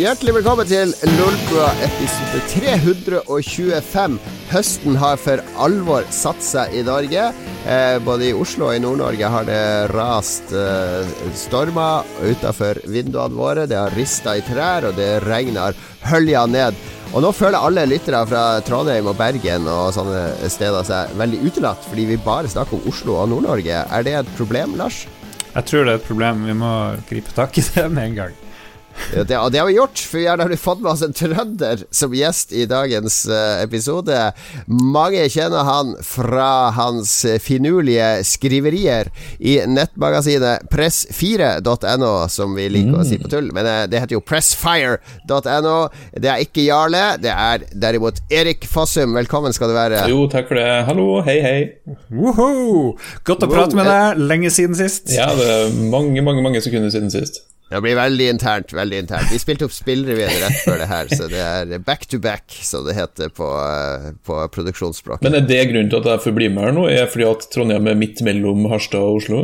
Hjertelig velkommen til Lolbua episode 325. Høsten har for alvor satt seg i Norge. Eh, både i Oslo og i Nord-Norge har det rast eh, stormer utafor vinduene våre. Det har rista i trær, og det regner hølja ned. Og nå føler alle lyttere fra Trondheim og Bergen og sånne steder seg veldig utelatt, fordi vi bare snakker om Oslo og Nord-Norge. Er det et problem, Lars? Jeg tror det er et problem. Vi må gripe tak i det med en gang. Ja, det, det, har vi gjort, for vi har fått med oss en trønder som gjest i dagens uh, episode. Mange kjenner han fra hans finurlige skriverier i nettmagasinet press4.no, som vi liker mm. å si på tull. Men uh, det heter jo pressfire.no. Det er ikke Jarle, det er derimot Erik Fossum. Velkommen skal du være. Jo, takk for det. Hallo, hei, hei. Woho! Godt å prate med deg. Lenge siden sist. Ja, det er mange, mange, mange sekunder siden sist. Det blir veldig internt. veldig internt Vi spilte opp spillrevyen rett før det her, så det er back to back, som det heter på, eh, på produksjonsspråket. Men er det grunnen til at jeg får bli med her nå? Er det fordi at Trondheim er midt mellom Harstad og Oslo?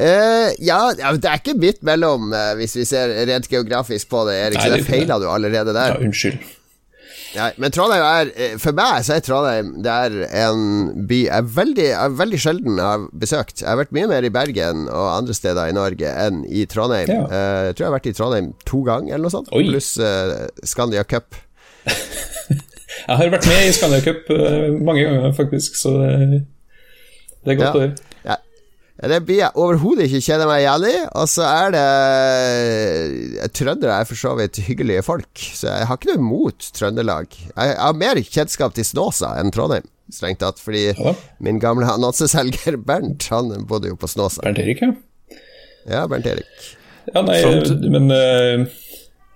Uh, ja, det er ikke midt mellom, uh, hvis vi ser rent geografisk på det, Erik. Nei, så det feila du allerede der. Ja, unnskyld. Nei, men Trondheim er eh, For meg så er Trondheim Det er en by jeg veldig, jeg veldig sjelden har besøkt. Jeg har vært mye mer i Bergen og andre steder i Norge enn i Trondheim. Ja. Uh, jeg tror jeg har vært i Trondheim to ganger, eller noe sånt. Oi. Pluss uh, Scandia Cup. jeg har vært med i Scandia Cup uh, mange ganger, faktisk, så det, det er godt å høre. Det blir jeg overhodet ikke kjenner meg igjen i. Og så er det eh, Trøndere er for så vidt hyggelige folk, så jeg har ikke noe imot Trøndelag. Jeg har mer kjennskap til Snåsa enn Trondheim, strengt tatt. Fordi ja. min gamle annonseselger Bernt, han bodde jo på Snåsa. Bernt Erik, ja. Ja, Bernt Erik. Ja, nei, men uh,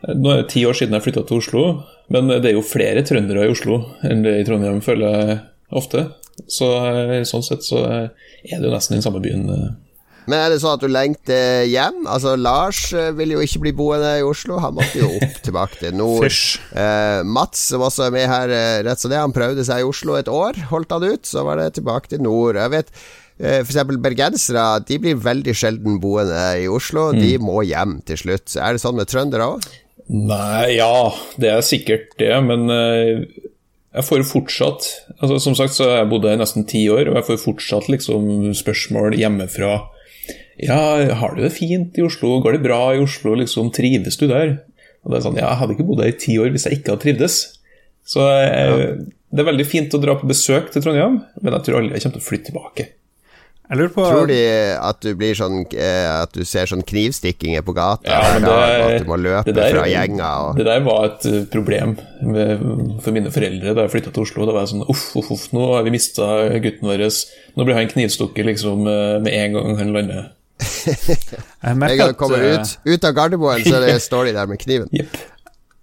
Nå er det ti år siden jeg flytta til Oslo, men det er jo flere trøndere i Oslo enn det i Trondheim, føler jeg ofte. Så uh, sånn sett så uh, er det jo nesten den samme byen. Eh. Men er det sånn at du lengter hjem? Altså Lars eh, vil jo ikke bli boende i Oslo. Han måtte jo opp tilbake til nord. Eh, Mats, som også er med her, eh, rett som det, han prøvde seg i Oslo et år. Holdt han ut, så var det tilbake til nord. Jeg vet eh, F.eks. bergensere De blir veldig sjelden boende i Oslo. Mm. De må hjem til slutt. Er det sånn med trøndere òg? Nei, ja, det er sikkert det, men jeg får fortsatt altså Som sagt så har jeg bodd her nesten ti år, og jeg får fortsatt liksom spørsmål hjemmefra. Ja, har du det fint i Oslo? Går det bra i Oslo? Liksom, trives du der? Og det er sånn, ja, Jeg hadde ikke bodd her i ti år hvis jeg ikke hadde trivdes. Så jeg, ja. det er veldig fint å dra på besøk til Trondheim, men jeg tror aldri jeg kommer til å flytte tilbake. Jeg lurer på Tror de at du blir sånn eh, At du ser sånn knivstikkinger på gata? Ja, det, og at du må løpe der, fra gjenger og Det der var et eh, problem med, for mine foreldre da jeg flytta til Oslo. Da var jeg sånn uff, uff, uff, nå har vi mista gutten vår. Nå blir han knivstukket liksom eh, med en gang han lander. en gang han kommer ut, ut av Gardermoen, så det står de der med kniven. Yep.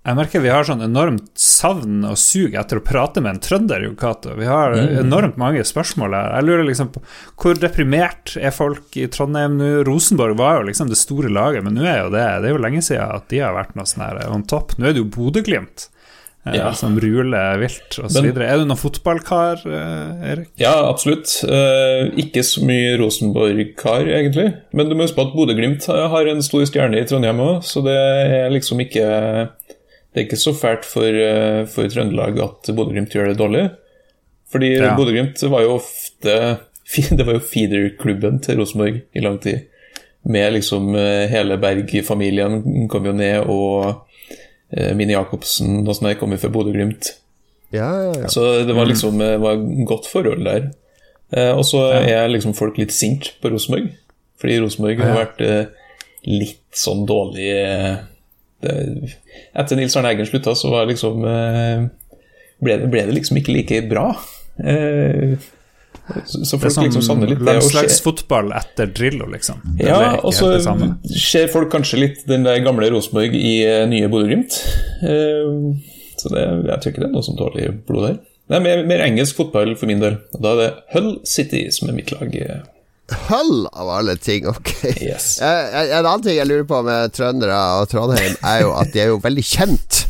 Jeg merker vi har sånn enormt savn og sug etter å prate med en trønder, Jo Cato. Vi har mm. enormt mange spørsmål her. Jeg lurer liksom på hvor deprimert er folk i Trondheim nå? Rosenborg var jo liksom det store laget, men nå er jo det Det er jo lenge siden at de har vært noe sånn her on top. Nå er det jo Bodø-Glimt. Eh, ja. Som ruler vilt osv. Er du noen fotballkar, eh, Erik? Ja, absolutt. Eh, ikke så mye Rosenborg-kar, egentlig. Men du må huske på at Bodø-Glimt har en stor stjerne i Trondheim òg, så det er liksom ikke det er ikke så fælt for, eh, for Trøndelag at Bodø-Glimt gjør det dårlig. Fordi ja. Bodø-Glimt var jo ofte Det var jo feederklubben til Rosenborg i lang tid. Med liksom eh, hele Berg-familien kom jo ned, og eh, Mini Jacobsen og sånn kom jo fra Bodø-Glimt. Ja, ja, ja. Så det var liksom det var godt forhold der. Og så er liksom folk litt sint på Rosenborg, fordi Rosenborg har vært litt sånn dårlig det, etter Nils Arne Eggen slutta, så var liksom eh, ble det, ble det, liksom ikke like bra. Eh, så, så folk sånn liksom savner litt det. Landslagsfotball etter Drillo, liksom. Det ja, og så ser folk kanskje litt den der gamle Rosenborg i uh, nye Bodø-Glimt. Uh, så det, jeg tror ikke det er noe som tåler blod der. Det er mer, mer, engelsk fotball for min del. Da er det Hull City som er mitt lag. Hull, av alle ting. Ok. Yes. En annen ting jeg lurer på med trøndere og Trondheim, er jo at de er jo veldig kjent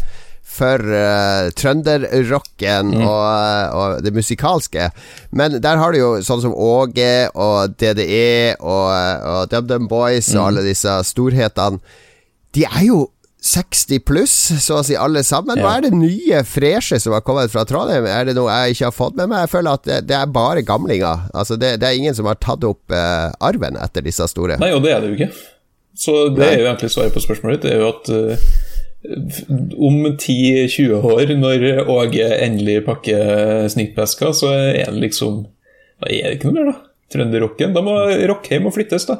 for uh, trønderrocken mm. og, og, det musikalske. Men der har du jo sånn som Åge og DDE og, og DumDum Boys mm. og alle disse storhetene. De er jo 60 pluss, så å si alle sammen. Hva er det nye, freshe som har kommet fra Trondheim? Er det noe jeg ikke har fått med meg? Jeg føler at det, det er bare gamlinger. Altså det, det, er ingen som har tatt opp uh, arven etter disse store. Nei, og det er det jo ikke. Så det Nei. er jo egentlig svaret på spørsmålet ditt. Det er jo at uh, om 10-20 år, når Åge endelig pakker snittveska, så er det liksom Da er det ikke noe mer, da. Trønderrocken. Da må Rockheim må flyttes, da.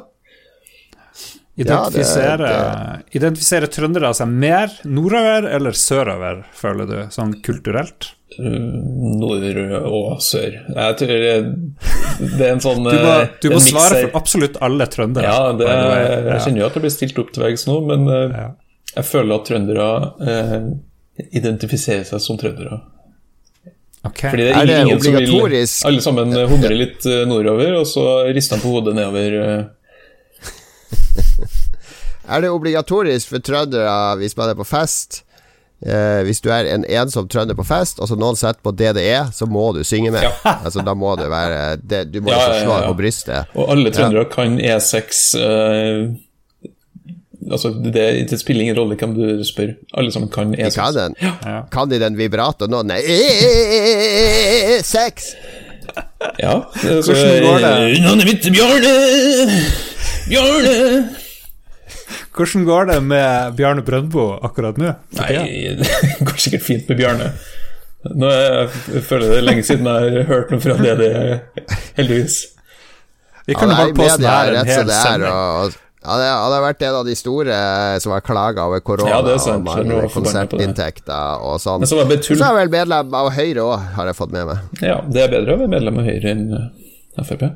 Identifisere, ja, det, det... identifisere trøndere seg mer nordover eller sørover, føler du, sånn kulturelt? Mm, nord og sør. Jeg tror det er en sånn Du må, du må svare for absolutt alle trøndere. Ja, det, jeg kjenner jo at det blir stilt opp til veggs nå, men eh, ja. jeg føler at trøndere eh, identifiserer seg som trøndere. Okay. Fordi det er, er det ingen som vil Alle sammen humrer litt eh, nordover, og så rister de på hodet nedover er det obligatorisk for trøndere hvis man er på fest? Eh, hvis du er en ensom trønder på fest, og så noen setter på DDE, så må du synge med. Ja. altså, da må du være det, Du må ja, ikke slå ja, på brystet. Og alle trøndere kan E6 eh, Altså, det, det, spiller ingen rolle hvem du spør. Alle sammen kan E6. De kan, den. kan de den vibrato nå? Nei, E6! Ja. Hvordan går det? Navnet mitt er Bjarne! Bjarne! Hvordan går det med Bjarne Brøndbo akkurat nå? Nei, det går sikkert fint med Bjarne. Nå jeg, jeg føler det er lenge siden jeg har hørt noe fra det, det heldigvis. Vi kan jo holde på sånn her en hel sending. Ja, det hadde vært en av de store som har klaga over korona ja, og manglende konsertinntekter og sånn. Så er jeg vel medlem av Høyre òg, har jeg fått med meg. Ja, det er bedre å være medlem av Høyre enn Frp.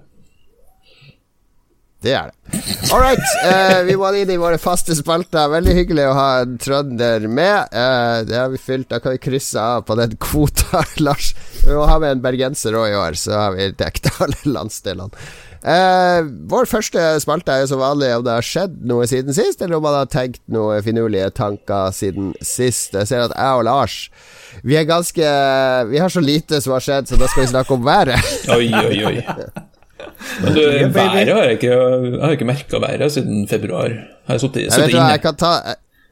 Det er det. All right, eh, vi må inn i våre faste spalter. Veldig hyggelig å ha en trønder med. Eh, det har vi fylt. Da kan vi krysse av på den kvota, Lars. Vi må ha med en bergenser òg i år, så har vi dekket alle landsdelene. Eh, vår første spalte er jo som vanlig om det har skjedd noe siden sist, eller om man har tenkt noen finurlige tanker siden sist. Jeg ser at jeg og Lars Vi er ganske Vi har så lite som har skjedd, så da skal vi snakke om været. oi, oi, oi. Men du, været har jeg ikke, jeg har ikke merka været siden februar. Har jeg sittet, inne? Jeg kan, ta,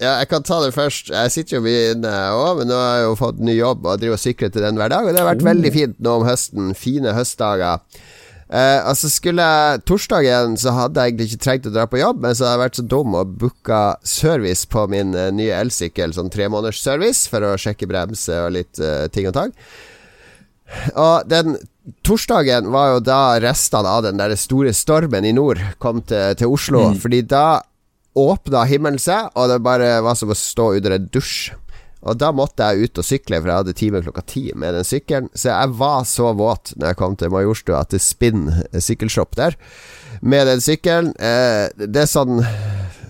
ja, jeg kan ta det først. Jeg sitter jo mye inne òg, men nå har jeg jo fått ny jobb og driver og sykler til den hver dag. Og det har vært oh. veldig fint nå om høsten. Fine høstdager. Eh, altså Skulle jeg torsdagen, så hadde jeg egentlig ikke trengt å dra på jobb, men så hadde jeg vært så dum og booka service på min uh, nye elsykkel, sånn tremåneders service, for å sjekke bremse og litt uh, ting og tang. Og den torsdagen var jo da restene av den der store stormen i nord kom til, til Oslo. Mm. Fordi da åpna himmelen seg, og det bare var som å stå under en dusj. Og da måtte jeg ut og sykle, for jeg hadde time klokka ti med den sykkelen. Så jeg var så våt når jeg kom til Majorstua, til Spinn sykkelshop der, med den sykkelen. Eh, det er sånn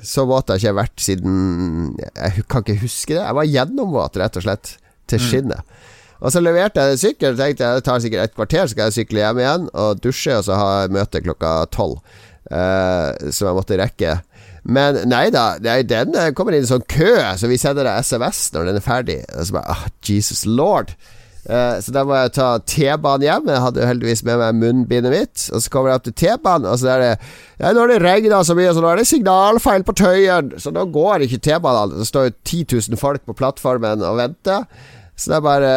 Så våt har jeg ikke vært siden Jeg kan ikke huske det. Jeg var gjennomvåt, rett og slett, til mm. skinnet. Mm. Og så leverte jeg sykkel. Tenkte jeg det tar sikkert et kvarter, så skal jeg sykle hjem igjen og dusje, og så ha møte klokka tolv. Uh, som jeg måtte rekke. Men nei da, den kommer inn i sånn kø, så vi sender deg SMS når den er ferdig. Og så bare oh, Jesus lord. Uh, så da må jeg ta T-banen hjem. Jeg hadde heldigvis med meg munnbindet mitt. Og så kommer jeg opp til T-banen, og så er det ja, Nå har det regna så mye, så nå er det signalfeil på Tøyen. Så nå går ikke T-banen. Det står jo 10 000 folk på plattformen og venter. Så det er bare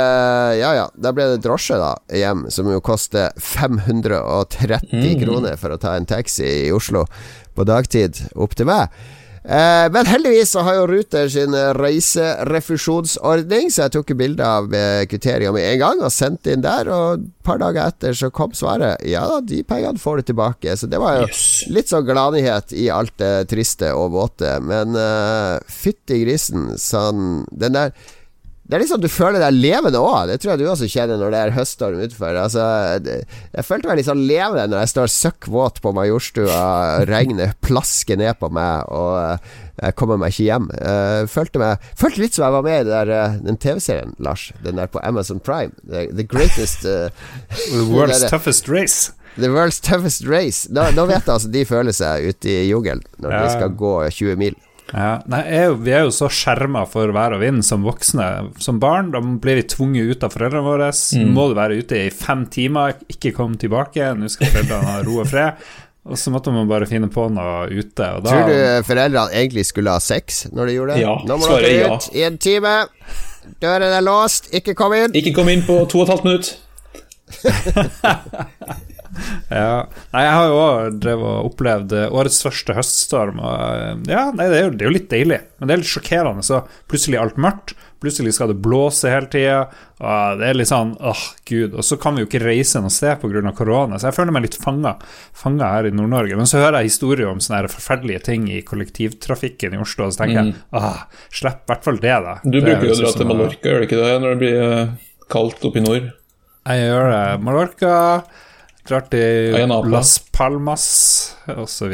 Ja ja. Da ble det drosje da hjem, som jo koster 530 mm. kroner for å ta en taxi i Oslo på dagtid opp til meg. Eh, men heldigvis så har jo Ruter sin reiserefusjonsordning, så jeg tok bilde av eh, kvitteringa med en gang og sendte inn der. Og et par dager etter så kom svaret. Ja da, de pengene får du tilbake. Så det var jo yes. litt sånn gladnyhet i alt det triste og våte. Men uh, fytti grisen, sånn Den der det er liksom Du føler deg levende òg. Det tror jeg du også kjenner når det er høststorm utenfor. Altså, jeg følte meg litt sånn levende når jeg står søkk våt på Majorstua, regnet plasker ned på meg, og jeg kommer meg ikke hjem. Jeg følte, meg, følte litt som jeg var med i der, eh, den TV-serien, Lars. Den der på Amazon Prime. The, the Greatest uh, The World's der, Toughest Race. The World's Toughest Race. Nå, nå vet jeg altså de føler seg ute i jungelen når ja. de skal gå 20 mil. Ja, nei, jeg, Vi er jo så skjerma for vær og vind som voksne. Som barn da blir vi tvunget ut av foreldrene våre. Mm. Må du være ute i fem timer, ikke komme tilbake. Nå skal foreldrene ha ro og fred. Og så måtte man bare finne på noe ute. Og da, Tror du foreldrene egentlig skulle ha sex når de gjorde det? Ja, Nå må dere er ja. ut i en time. Døren er låst, ikke kom inn. Ikke kom inn på to og et halvt minutt. Ja. Nei, jeg har jo òg opplevd eh, årets første høststorm. Og, eh, ja, nei, det, er jo, det er jo litt deilig, men det er litt sjokkerende. Så plutselig er alt mørkt. Plutselig skal det blåse hele tida. Det er litt sånn åh, gud. Og så kan vi jo ikke reise noe sted pga. korona, så jeg føler meg litt fanga, her i Nord-Norge. Men så hører jeg historier om sånne forferdelige ting i kollektivtrafikken i Oslo, og så tenker jeg åh, slipp i hvert fall det, da. Du Det bruker jo å dra til Mallorca, gjør du ikke det, når det blir eh, kaldt oppe i nord? Jeg gjør det. Mallorca, drar til. Las Palmas osv.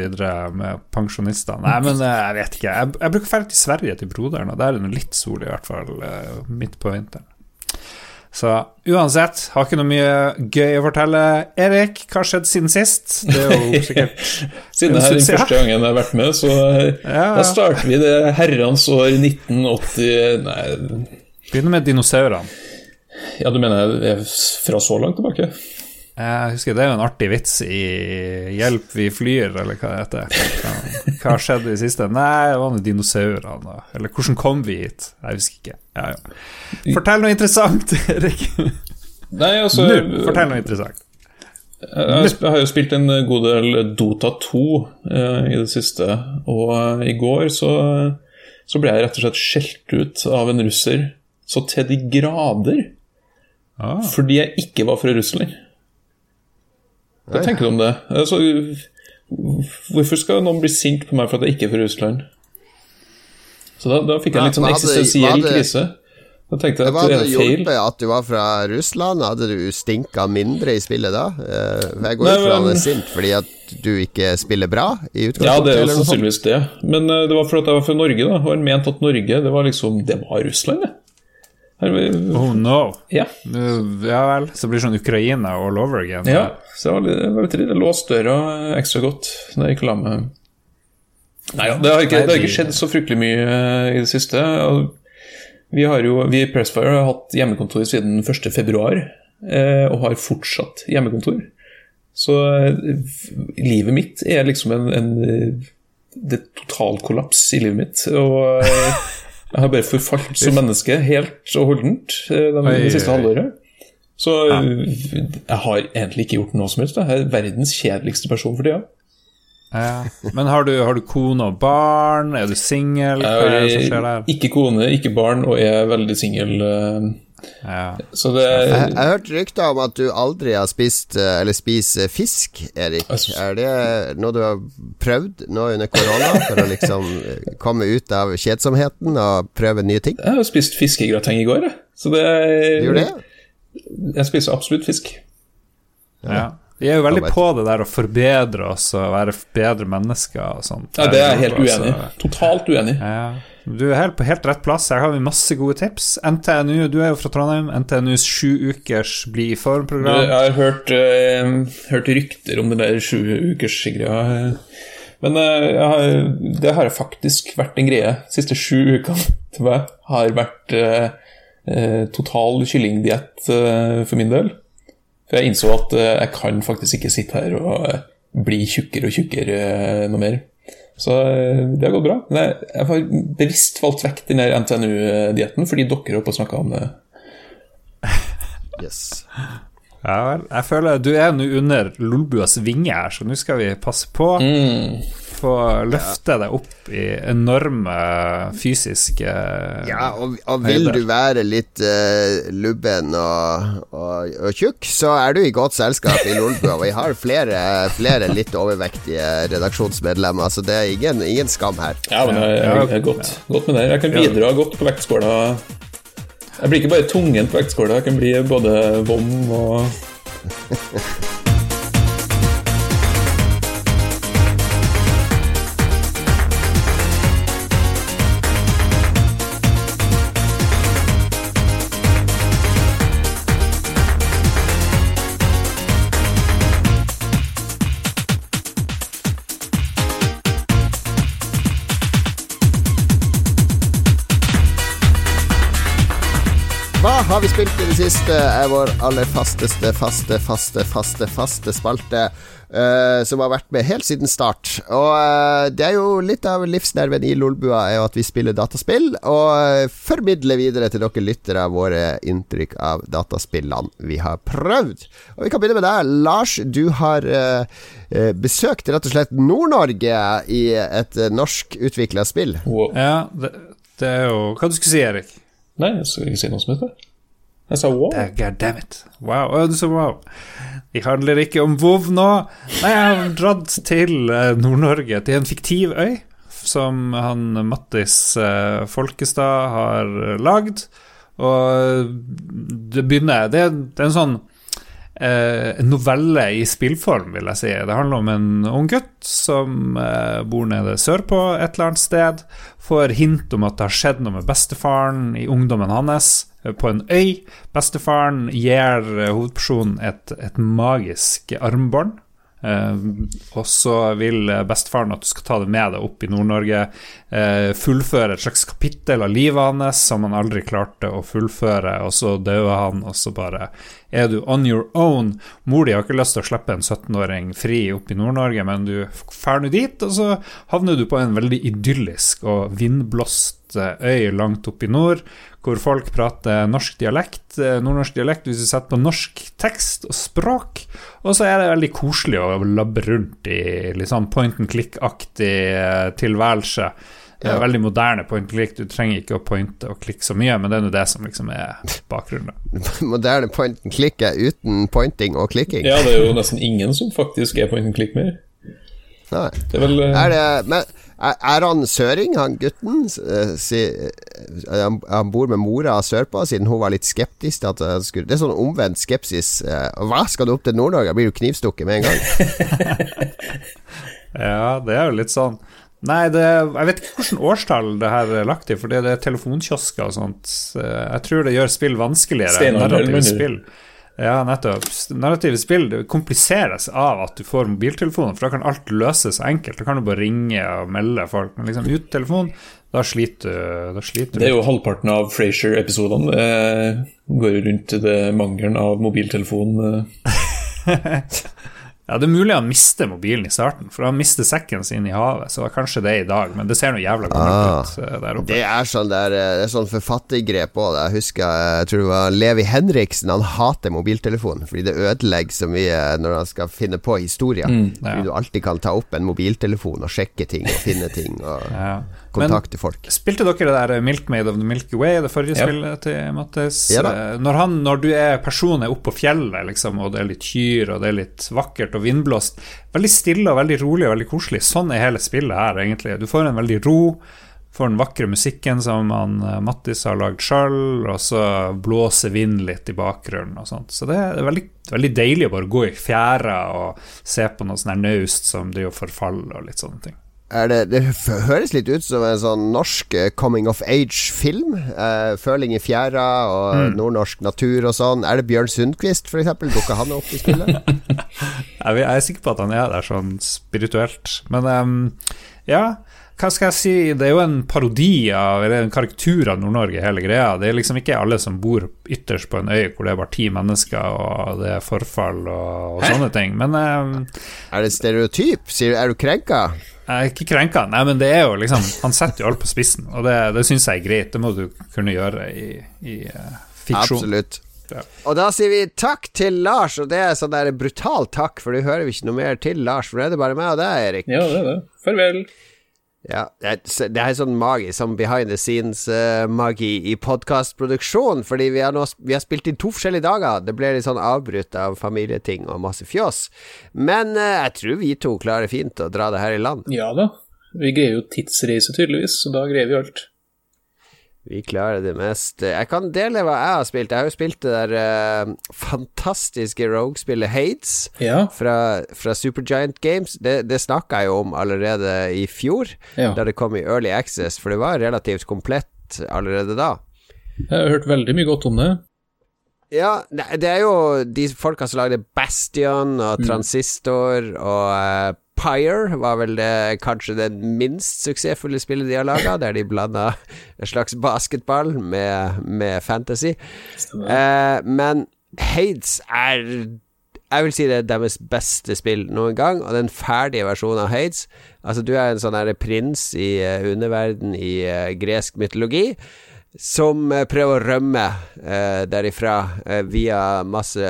med pensjonister. Nei, men eh, jeg vet ikke. Jeg, jeg bruker ferdig til Sverige, til broderen, og der er det litt sol, i hvert fall eh, midt på vinteren. Så uansett, har ikke noe mye gøy å fortelle. Erik, hva har skjedd siden sist? Det er jo sikkert Siden det er den første gangen jeg har vært med, så eh, Ja. da starter vi det herrens år 1980 Nei, Begynner med dinosaurene. ja, du mener jeg fra så langt tilbake? Jeg husker Det er jo en artig vits i 'Hjelp, vi flyr', eller hva det heter. Hva, har skjedd i det siste? Nei, det var noen dinosaurene. da. Eller 'Hvordan kom vi hit?' Jeg husker ikke. Ja, ja. Fortell noe interessant, Erik. Nei, altså Nå, fortell noe interessant. Jeg har jeg har jo spilt en god del Dota 2 eh, i det siste, og eh, i går så, så ble jeg rett og slett skjelt ut av en russer så til de grader Ah. fordi jeg ikke var fra Russland. Hva tenker du om det? Altså, hvorfor skal noen bli sint på meg for at jeg ikke er fra Russland? Så da, da fikk jeg en litt sånn eksistensiell krise. Da tenkte jeg Hva at det hadde feil. det hadde hjulpet at du var fra Russland? Hadde du stinka mindre i spillet da? Eh, Jeg går ut fra at han er sint fordi at du ikke spiller bra i utgangspunktet? Ja, det er jo sannsynligvis det. Men eh, det var fordi jeg var fra Norge, da. Og han mente at Norge, det var liksom Det var Russland, det. Oh no. ja. Ja vel. Så blir det sånn Ukraina all over again. ja. Så jeg var litt, jeg var litt redd. Låste døra ekstra godt da jeg gikk og la meg. Nei, det har ikke, det har ikke skjedd så fryktelig mye eh, i det siste. Vi har jo, vi i Pressfire har hatt hjemmekontor siden 1. februar, eh, og har fortsatt hjemmekontor. Så eh, livet mitt er liksom en, en eh, Det er totalkollaps i livet mitt. Og eh, jeg har bare forfalt som menneske helt og holdent eh, det, siste halvåret. Så eh, jeg har egentlig ikke gjort noe som helst. Jeg er verdens kjedeligste person for tida. Ja. Men har du, har du kone og barn? Er du singel? Hva er det som skjer der? ikke kone, ikke barn, og er veldig singel. Eh, Ja. Så det Jeg, jeg har hørt rykter om at du aldri har spist eh, Eller spiser fisk, Erik. Er det noe du har prøvd nå under korona, for å liksom eh, komme ut av kjedsomheten og prøve nye ting? Jeg har spist fiskegrateng i går, jeg. Så det gjør det? Jeg spiser absolutt fisk. Ja. Vi er jo veldig på det der å forbedre oss og være bedre mennesker og sånt. Ja, det er jeg helt Altså, uenig i. Totalt uenig. Ja. Du er helt på helt rett plass. Her har vi masse gode tips. NTNU, du er jo fra Trondheim. NTNUs sju ukers bli i Jeg form-program. har hørt, uh, hørt rykter om den der sjuukersgreia. Men uh, jeg har, det har faktisk vært en greie. De siste sju ukene til meg har vært uh, total kyllingdiett for min del. For jeg innså at jeg kan faktisk ikke sitte her og bli tjukkere og tjukkere noe mer. Så eh, det har gått bra. Men jeg, har bevisst valgt vekk den der NTNU-dietten fordi dere er oppe og snakka om det. Yes. Ja vel. Jeg føler du er nå under Lolbuas vinge her, så nå skal vi passe på. Mm. Få løfte deg opp i enorme fysiske Ja, og, og vil du være litt uh, lubben og, og, og tjukk, så er du i godt selskap i Lolbua. Vi har flere, flere litt overvektige redaksjonsmedlemmer, så det er ingen, ingen skam her. Ja, men jeg, jeg, jeg er godt, godt med det. Jeg kan bidra godt på vektskåla. Jeg blir ikke bare tungen på vektskåla, jeg kan bli både vom og Hva har vi spilt i det siste, er vår aller fasteste, faste, faste, faste, faste spalte. Uh, som har vært med helt siden start. Og uh, det er jo litt av livsnerven i Lolbua er jo at vi spiller dataspill, og uh, formidler videre til dere lyttere våre inntrykk av dataspillene vi har prøvd. Og vi kan begynne med deg, Lars. Du har besøkt rett og slett Nord-Norge i et norskutvikla spill. Wow. Ja, det, det, er jo Hva du skulle si, Erik? Nei, jeg skal ikke si noe som heter det. Jeg sa wow. God. Wow. Sa wow. Vi handler ikke om Vov nå. Nei, jeg har dratt til eh, Nord-Norge, til en fiktiv øy som han Mattis eh, Folkestad har lagd. Og det begynner Det, det er en sånn eh, novelle i spillform, vil jeg si. Det handler om en ung gutt som eh, bor nede sørpå et eller annet sted. Får hint om at det har skjedd noe med bestefaren i ungdommen hans på en øy. Bestefaren gir eh, hovedpersonen et, et magisk armbånd. Uh, og så vil bestefaren at du skal ta det med deg opp i Nord-Norge. Uh, fullføre et slags kapittel av livet hans som han aldri klarte å fullføre, og så døde han, og så bare er du on your own. Mor di har ikke lyst til å slippe en 17-åring fri opp i Nord-Norge, men du drar nå dit, og så havner du på en veldig idyllisk og vindblåst øy langt oppe i nord, hvor folk prater norsk dialekt, eh, nordnorsk dialekt, hvis du setter på norsk tekst og språk. Og så er det veldig koselig å labbe rundt i litt sånn point and click-aktig eh, tilværelse. Det er veldig moderne point click, du trenger ikke å pointe og klikke så mye, men det er nå det som liksom er bakgrunnen. moderne point and click er uten pointing og klikking? Ja, det er jo nesten ingen som faktisk er point and click mer. Nei. Det er vel uh... er det, men er han søring, han gutten? Si, han bor med mora sørpå, siden hun var litt skeptisk til at han skulle Det er sånn omvendt skepsis. Eh, hva, skal du opp til Nord-Norge? Blir du knivstukket med en gang? ja, det er jo litt sånn. Nei, det, jeg vet ikke hvilket årstall det her er lagt i, for det er telefonkiosker og sånt. Jeg tror det gjør spill vanskeligere. Narrative spill. Ja, nettopp. Narrative spill det kompliseres av at du får mobiltelefonen, for da kan alt løses enkelt. Da kan du bare ringe og melde folk. Men liksom uten telefon, da sliter, da sliter du. Det er jo halvparten av Frasier-episodene. Det går rundt det mangelen av mobiltelefon. Ja, Det er mulig han mister mobilen i starten, for han mister sekken sin i havet. Så det var kanskje det i dag, men det ser noe jævla gammelt ah, ut eh, der oppe. Det er sånn, der, eh, det er sånn forfattergrep òg. Jeg husker jeg tror det var Levi Henriksen. Han hater mobiltelefonen fordi det ødelegger så mye når han skal finne på historier. Mm, ja. Fordi du alltid kan ta opp en mobiltelefon og sjekke ting og finne ting. Og ja. Kontakte folk. Spilte dere det der Milkmade of the Milky Way, det forrige ja. spillet til Mattis? Eh, når, han, når du er personen oppe på fjellet, liksom, og det er litt kyr og det er litt vakkert og vindblåst. Veldig stille og veldig rolig og veldig koselig. Sånn er hele spillet her, egentlig. Du får en veldig ro. Får den vakre musikken som han, eh, Mattis har lagd sjøl, og så blåser vinden litt i bakgrunnen og sånt. Så det er veldig, veldig deilig å bare gå i fjæra og se på noe sånn naust som driver og forfaller og litt sånne ting det, det, høres litt ut som en sånn norsk eh, coming of age-film. Eh, føling i fjæra og mm. nordnorsk natur og sånn. Er det Bjørn Sundquist, f.eks.? Dukker han opp i spillet? jeg er sikker på at han er der sånn spirituelt. Men um, ja, hva skal jeg si? Det er jo en parodi av, eller en karakter av Nord-Norge, hele greia. Det er liksom ikke alle som bor ytterst på en øy hvor det er bare ti mennesker, og det er forfall og, og sånne ting. Men um, Er det stereotyp? Er du krenka? Jeg er ikke krenka, nei, men det er jo liksom Han setter jo alt på spissen, og det, det syns jeg er greit. Det må du kunne gjøre i, i uh, fiksjon. Absolutt. Ja. Og da sier vi takk til Lars, og det er sånn der brutal takk, for du hører vi ikke noe mer til Lars, for det er det bare meg og deg, Erik. Ja, det er det. Farvel. Ja, det er sånn magisk, sånn behind the scenes-magi uh, i podkastproduksjon. Fordi vi har, nå, vi har, spilt inn to forskjellige dager. Det ble litt sånn avbrutt av familieting og masse fjås. Men uh, jeg tror vi to klarer fint å dra det her i land. Ja da. Vi greier jo tidsreise, tydeligvis, så da greier vi alt. Vi klarer det meste. Jeg kan dele hva jeg har spilt. Jeg har jo spilt det der uh, fantastiske Rogue-spillet Hades ja. fra, fra Supergiant Games. Det, det snakka jeg jo om allerede i fjor, ja. da det kom i Early Access, for det var relativt komplett allerede da. Jeg har hørt veldig mye godt om det. Ja, det er jo de folka som lagde Bastion og mm. Transistor og uh, Empire var vel det, kanskje det minst suksessfulle spillet de har laga, der de blanda en slags basketball med, med fantasy. Eh, men Hades er jeg vil si det er deres beste spill noen gang, og den ferdige versjonen av Hades Altså, du er en sånn prins i uh, underverden i uh, gresk mytologi som uh, prøver å rømme derifra via masse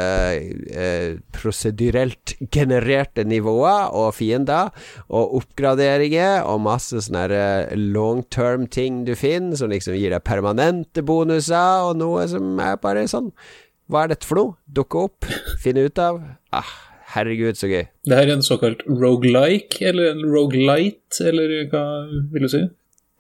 prosedyrelt genererte nivåer og fiender, og oppgraderinger, og masse sånne long term ting du finner, som liksom gir deg permanente bonuser, og noe som er bare sånn hva er dette for noe? Dukke opp, finne ut av. Ah, herregud, så gøy. Det her er en såkalt rogelike, eller en rogelight, eller hva vil du si?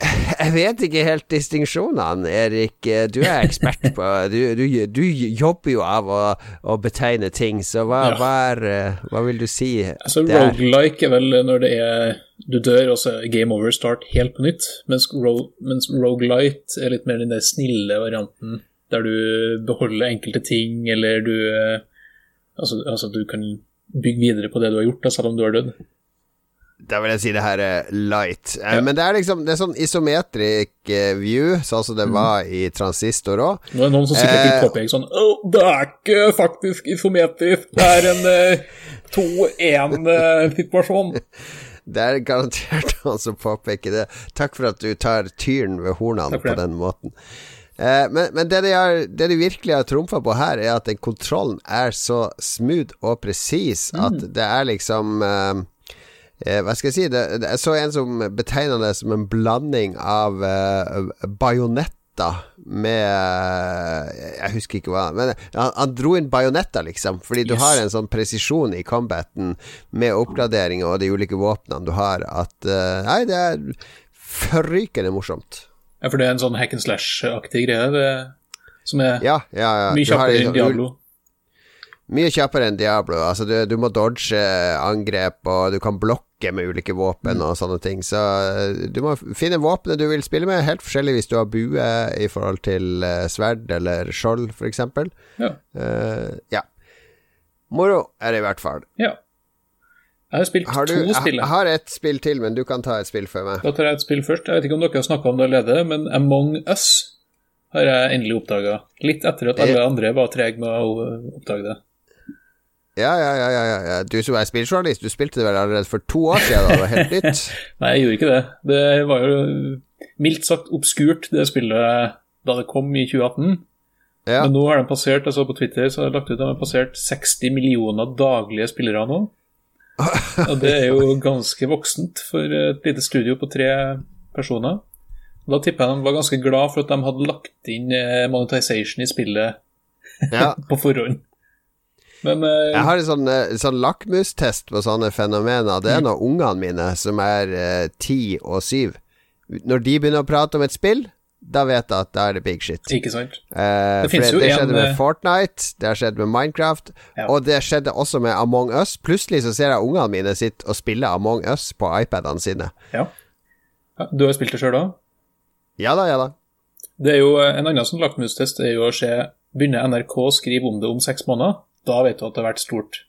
Jeg vet ikke helt distinksjonene, Erik. Du er ekspert på Du, du, du jobber jo av å, å betegne ting, så hva, ja. hva, er, hva, vil du si? Altså, Rogelike er vel når det er Du dør, og så er game over start helt på nytt, mens, ro, mens rogelight er litt mer den der snille varianten der du beholder enkelte ting, eller du Altså, altså du kan bygge videre på det du har gjort, da, selv om du har dødd. Da vil jeg si det her er light. Eh, ja. Men det er liksom Det er sånn isometric eh, view, sånn som det mm. var i transistor òg. Nå er det noen som sikkert vil eh, påpeke sånn oh, Det er ikke faktisk isometrisk, det er en uh, 2-1-situasjon. det er garantert noen som påpeker det. Takk for at du tar tyren ved hornene på den måten. Eh, men, men det, de har, det, de virkelig har trumfa på her, er at den kontrollen er så smooth og presis at mm. det er liksom eh, eh, Hva skal jeg si? Det, det, jeg så en som betegna det som en blanding av eh, bajonetter med Jeg husker ikke hva Men han, han dro inn bajonetter, liksom. Fordi yes. du har en sånn presisjon i combaten med oppgraderinger og de ulike våpnene du har, at eh, Nei, det er forrykende morsomt. Ja, for det er en sånn hack and slash-aktig greie, det, som er ja, ja, ja. mye kjappere enn Diablo. Mye kjappere enn Diablo. Altså, du, du, må dodge angrep, og du kan blokke med ulike våpen mm. og sånne ting. Så eh, du må finne våpenet du vil spille med, helt forskjellig hvis du har bue i forhold til uh, sverd eller skjold, f.eks. Ja. Uh, ja. Moro er det i hvert fall. Ja. Jeg har spilt har du, to spill. Jeg har et spill til, men du kan ta et spill før meg. Da tar jeg et spill først. Jeg vet ikke om dere har snakka om det allerede, men Among Us har jeg endelig oppdaga. Litt etter at alle andre var trege med å oppdage det. Ja, ja, ja, ja, ja. Du som er spilljournalist, du spilte det vel allerede for to år siden? Da. Det var helt nytt. Nei, jeg gjorde ikke det. Det var jo mildt sagt obskurt, det spillet da det kom i 2018. Ja. Men nå har den passert, jeg så på Twitter så har jeg lagt ut at de har passert 60 millioner daglige spillere nå. Og det er jo ganske voksent for et lite studio på tre personer. Da tipper jeg de var ganske glad for at de hadde lagt inn eh, monetization i spillet ja. på forhånd. Men, uh, jeg har en sånn, sånn lakmustest på sånne fenomener. Det er mm. når ungene mine, som er ti uh, og syv Når de begynner å prate om et spill, da vet jeg at da er det big shit. Ikke sant. Uh, det, det, det skjedde en, med eh, Fortnite, det har skjedd med Minecraft, ja. og det skjedde også med Among Us. Plutselig så ser jeg ungene mine sitte og spille Among Us på iPadene sine. Ja. du har spilt det sjøl da? Ja da, ja da. Det er jo eh, En annen sånn lakmustest er jo å se Begynner NRK å skrive om det om seks måneder, da vet du at det har vært stort.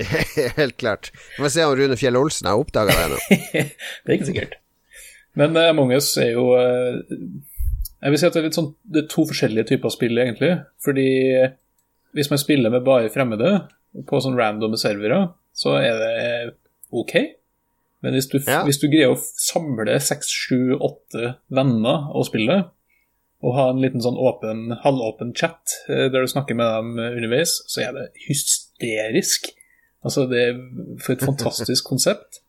Helt klart. Vi får se om Rune Fjell Olsen har oppdaga det ennå. det er ikke sikkert. Men uh, Among us er jo uh, Jeg vil si at det er, sånn, det er to forskjellige typer spill, egentlig. Fordi hvis man spiller med bare fremmede på sånn randome servere, så er det OK. Men hvis du, ja. hvis du greier å samle seks, sju, åtte venner og spille, og ha en liten sånn åpen, halvåpen chat eh, der du snakker med dem underveis, så er det hysterisk. Altså, det er for et fantastisk konsept.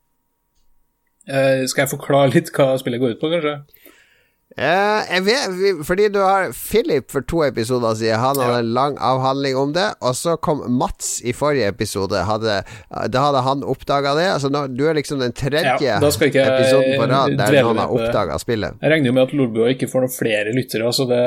Uh, skal jeg forklare litt hva spillet går ut på, kanskje? Uh, jeg vet, fordi du har Philip for to episoder siden. Han hadde ja. en lang avhandling om det. Og så kom Mats i forrige episode. Hadde, da hadde han oppdaga det. Altså nå, Du er liksom den tredje ja, episoden på rad der noen har oppdaga spillet. Jeg regner jo med at Lolbua ikke får noen flere lyttere, så det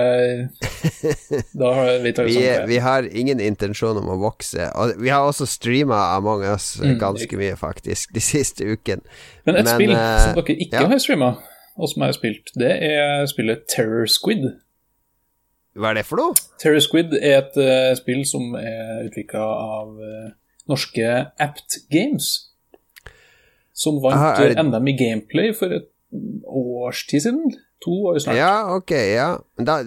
Da har vi tatt vi, vi har ingen intensjon om å vokse. Og vi har også streama Among us mm, ganske mye, faktisk, de siste ukene. Men et Men, spill uh, som dere ikke ja. har streama og som jeg har spilt, det er spillet Terror Squid. Hva er det for noe? Terror Squid er et uh, spill som er utvikla av uh, norske Apt Games, som vant Ah, det- NM i gameplay for et års tid siden. To år snart. Ja, ok, ja. Da,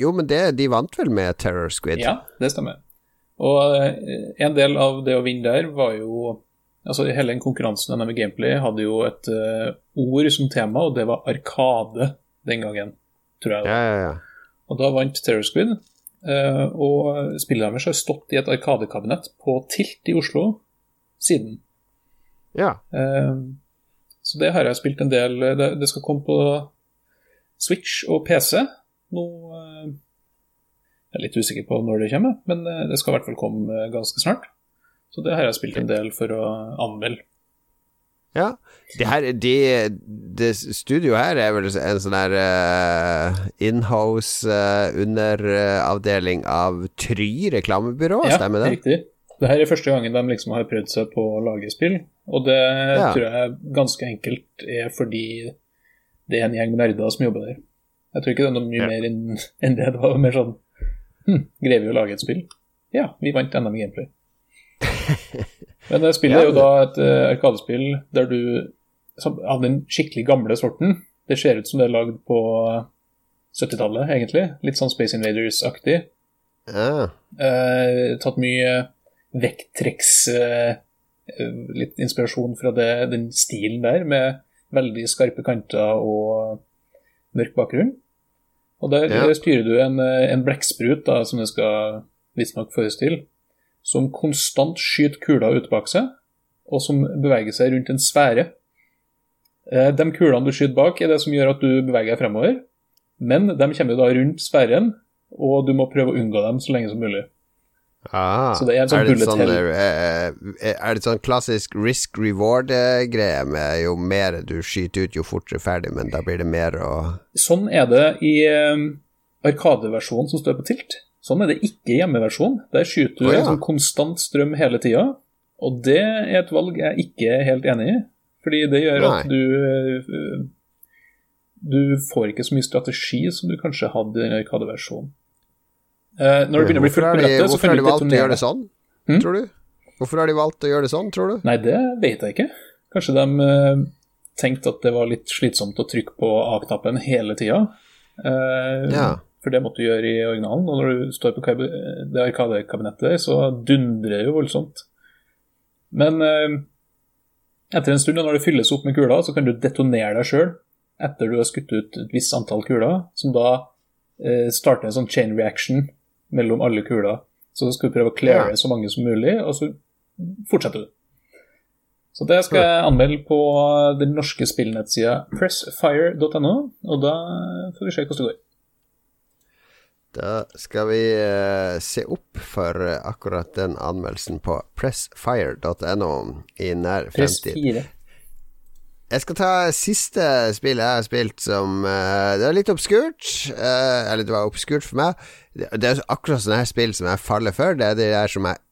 jo, men det, de vant vel med Terror Squid? Ja, det stemmer. Og uh, en del av det å vinne der var jo Altså Hele den konkurransen NM gameplay hadde jo et uh, ord som tema, og det var Arkade den gangen, tror jeg. Ja, ja, ja. Og da vant Terror Squid. Uh, og spillet deres har stått i et arkadekabinett på Tilt i Oslo siden. ja. Uh, så det har jeg spilt en del Det, det skal komme på Switch og PC nå Jeg er litt usikker på når det kommer, men det skal i hvert fall komme ganske snart. Så det har jeg spilt en del for å anmelde. Ja. Det her, de, det studioet her er vel en sånn her uh, inhouse uh, underavdeling av Try reklamebyrå, Ja, stemmer det? riktig. Det her er første gangen de liksom har prøvd seg på å lage spill. Og det Ja. tror jeg ganske enkelt er fordi det er en gjeng nerder som jobber der. Jeg tror ikke det er noe mye Ja. mer enn en det. Det var mer sånn hm, Greier vi å lage et spill? Ja, vi vant NM i gameplay. Men det spillet er jo da et uh, arkadespill der du Av den skikkelig gamle sorten. Det ser ut som det er lagd på 70-tallet, egentlig. Litt sånn Space Invaders-aktig. Ja. Eh, tatt mye vekttrekks eh, Litt inspirasjon fra det, den stilen der, med veldig skarpe kanter og mørk bakgrunn. Og der Ja. der styrer du en, eh, en blekksprut, da, som det skal visstnok føres til, som konstant skyter kuler ut bak seg, og som beveger seg rundt en sfære. Eh, De kulene du skyter bak, er det som gjør at du beveger deg fremover, men de kommer da rundt sfæren, og du må prøve å unngå dem så lenge som mulig. Ah, Så det er en sånn bullet sånn, hell. eh, er det sånn klassisk risk reward-greie med jo mer du skyter ut, jo fortere ferdig, men da blir det mer å Sånn er det i eh, Arkadeversjonen som står på Tilt. Sånn er det ikke i hjemmeversjonen. Der skyter du oh, ja. sånn konstant strøm hele tida. Og det er et valg jeg ikke er helt enig i. Fordi det gjør Nei. at du eh, Du får ikke så mye strategi som du kanskje hadde i Arkadeversjonen. Eh, når det begynner å bli fullt på de, nettet, så hvorfor har du de valgt å detonere. gjøre det sånn, hmm? tror du? Hvorfor har de valgt å gjøre det sånn, tror du? Nei, det vet jeg ikke. Kanskje de eh, tenkte at det var litt slitsomt å trykke på A-knappen hele tida. Eh, Ja. For det måtte du gjøre i originalen. Og når du står på det arkadekabinettet, så dundrer det jo voldsomt. Men eh, etter en stund, når det fylles opp med kuler, så kan du detonere deg sjøl etter du har skutt ut et visst antall kuler, som da eh, starter en sånn chain reaction mellom alle kuler. Så skal du prøve å cleare Ja. så mange som mulig, og så fortsetter du. Så det skal jeg anmelde på den norske spillnettsida pressfire.no, og da får vi se hvordan det går. Da skal vi eh, se opp for eh, akkurat den anmeldelsen på pressfire.no i nær fremtid. Jeg skal ta siste spill jeg har spilt som eh, Det er litt obskurt. eh, eller det var obskurt for meg. Det, det er akkurat sånne her spill som jeg faller for. Det er de der som jeg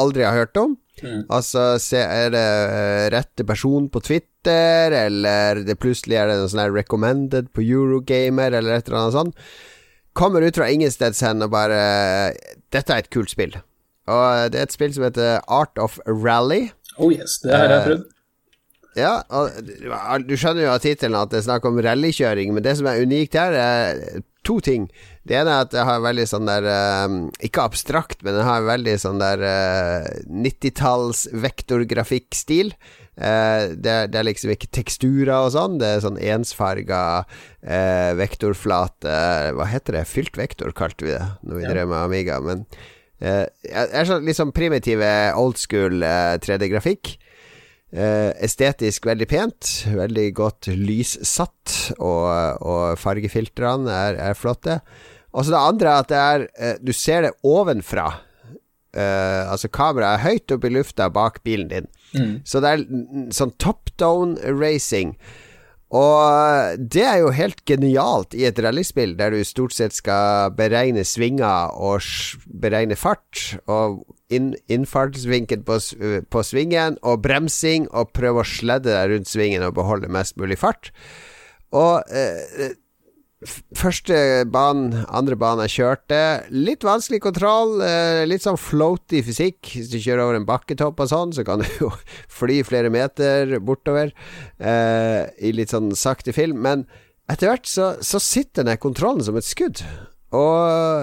aldri har hørt om. Mm. Altså, er det eh, rette person på Twitter, eller det plutselig er det noe sånn her recommended på Eurogamer, eller et eller annet sånt. Kommer ut fra ingensteds hen og bare Dette er et kult spill. Og det er et spill som heter Art of Rally. Oh yes, det har jeg Eh, prøvd. Ja, og du skjønner jo av tittelen at det er snakk om rallykjøring, men det som er unikt her, er to ting. Det ene er at det har veldig sånn der eh, Ikke abstrakt, men det har veldig sånn der eh, 90-talls vektorgrafikkstil. Uh, det, er- det er liksom ikke teksturer og sånn, det er sånn ensfarga eh, vektorflate Hva heter det? Fylt vektor, kalte vi det når vi Ja. drev med Amiga. Men eh, er sånn litt sånn primitive old school eh, 3D-grafikk. Eh, estetisk veldig pent, veldig godt lyssatt, og, og fargefiltrene er, er flotte. Og så det andre at det er eh, Du ser det ovenfra. Eh, altså kameraet er høyt oppe i lufta bak bilen din. Mm. Så det er sånn top down racing. Og det er jo helt genialt i et rallyspill der du stort sett skal beregne svinger og beregne fart, og inn, innfartsvinkel på, på svingen, og bremsing, og prøve å sledde deg rundt svingen og beholde mest mulig fart. Og eh, Første banen, andre banen jeg kjørte. Litt vanskelig kontroll. Eh, litt sånn floaty fysikk. Hvis du kjører over en bakketopp og sånn, så kan du jo fly flere meter bortover eh, i litt sånn sakte film. Men etter hvert så, så sitter den kontrollen som et skudd. Og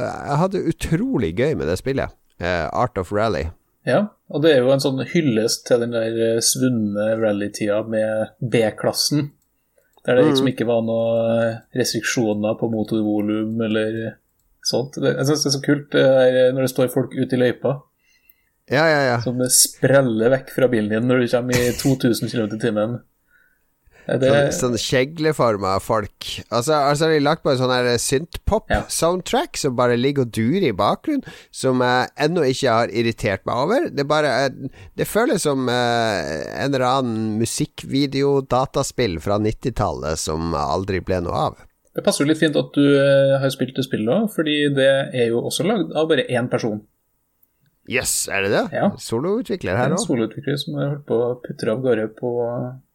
jeg hadde utrolig gøy med det spillet. Eh, Art of Rally. Ja, og det er jo en sånn hyllest til den der eh, svunne rallytida med B-klassen. Der det liksom ikke var noen restriksjoner på motorvolum eller sånt. Det, jeg syns det er så kult det er når det står folk ute i løypa Ja, ja, ja. som spreller vekk fra bilen din når du kommer i 2000 km i timen. Det... Sånn, sånn kjegleforma folk. Altså, altså har de lagt på en sånn synthpop-soundtrack som bare ligger og durer i bakgrunnen, som jeg ennå ikke har irritert meg over. Det, bare, det føles som uh, en eller annen musikkvideo-dataspill fra 90-tallet som aldri ble noe av. Det passer jo litt fint at du uh, har spilt det spillet òg, fordi det er jo også lagd av bare én person. Yes, er det det? Ja. Soloutvikler her òg? En soloutvikler som har holdt på å putre av gårde på Eh,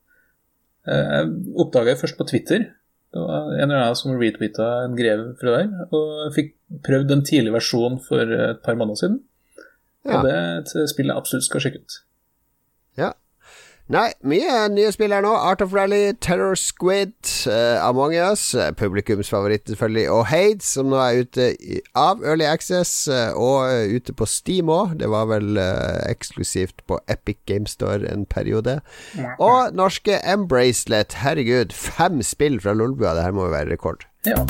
jeg oppdaga det først på Twitter. Det var en eller annen som retweeta en grev fra der. Og fikk prøvd en tidlig versjon for et par måneder siden. Ja. Og det er et spill jeg absolutt skal sjekke ut. Nei, mye nye spill her nå. Art of Rally, Terror Squid, uh, Among Us, publikumsfavoritt selvfølgelig, og Hades, som nå er ute av Early Access uh, og ute på Steam òg. Det var vel eksklusivt på Epic Game Store en periode. Og norske Embracelet. Herregud, fem spill fra Lolbua. Det her må jo være rekord. Ja.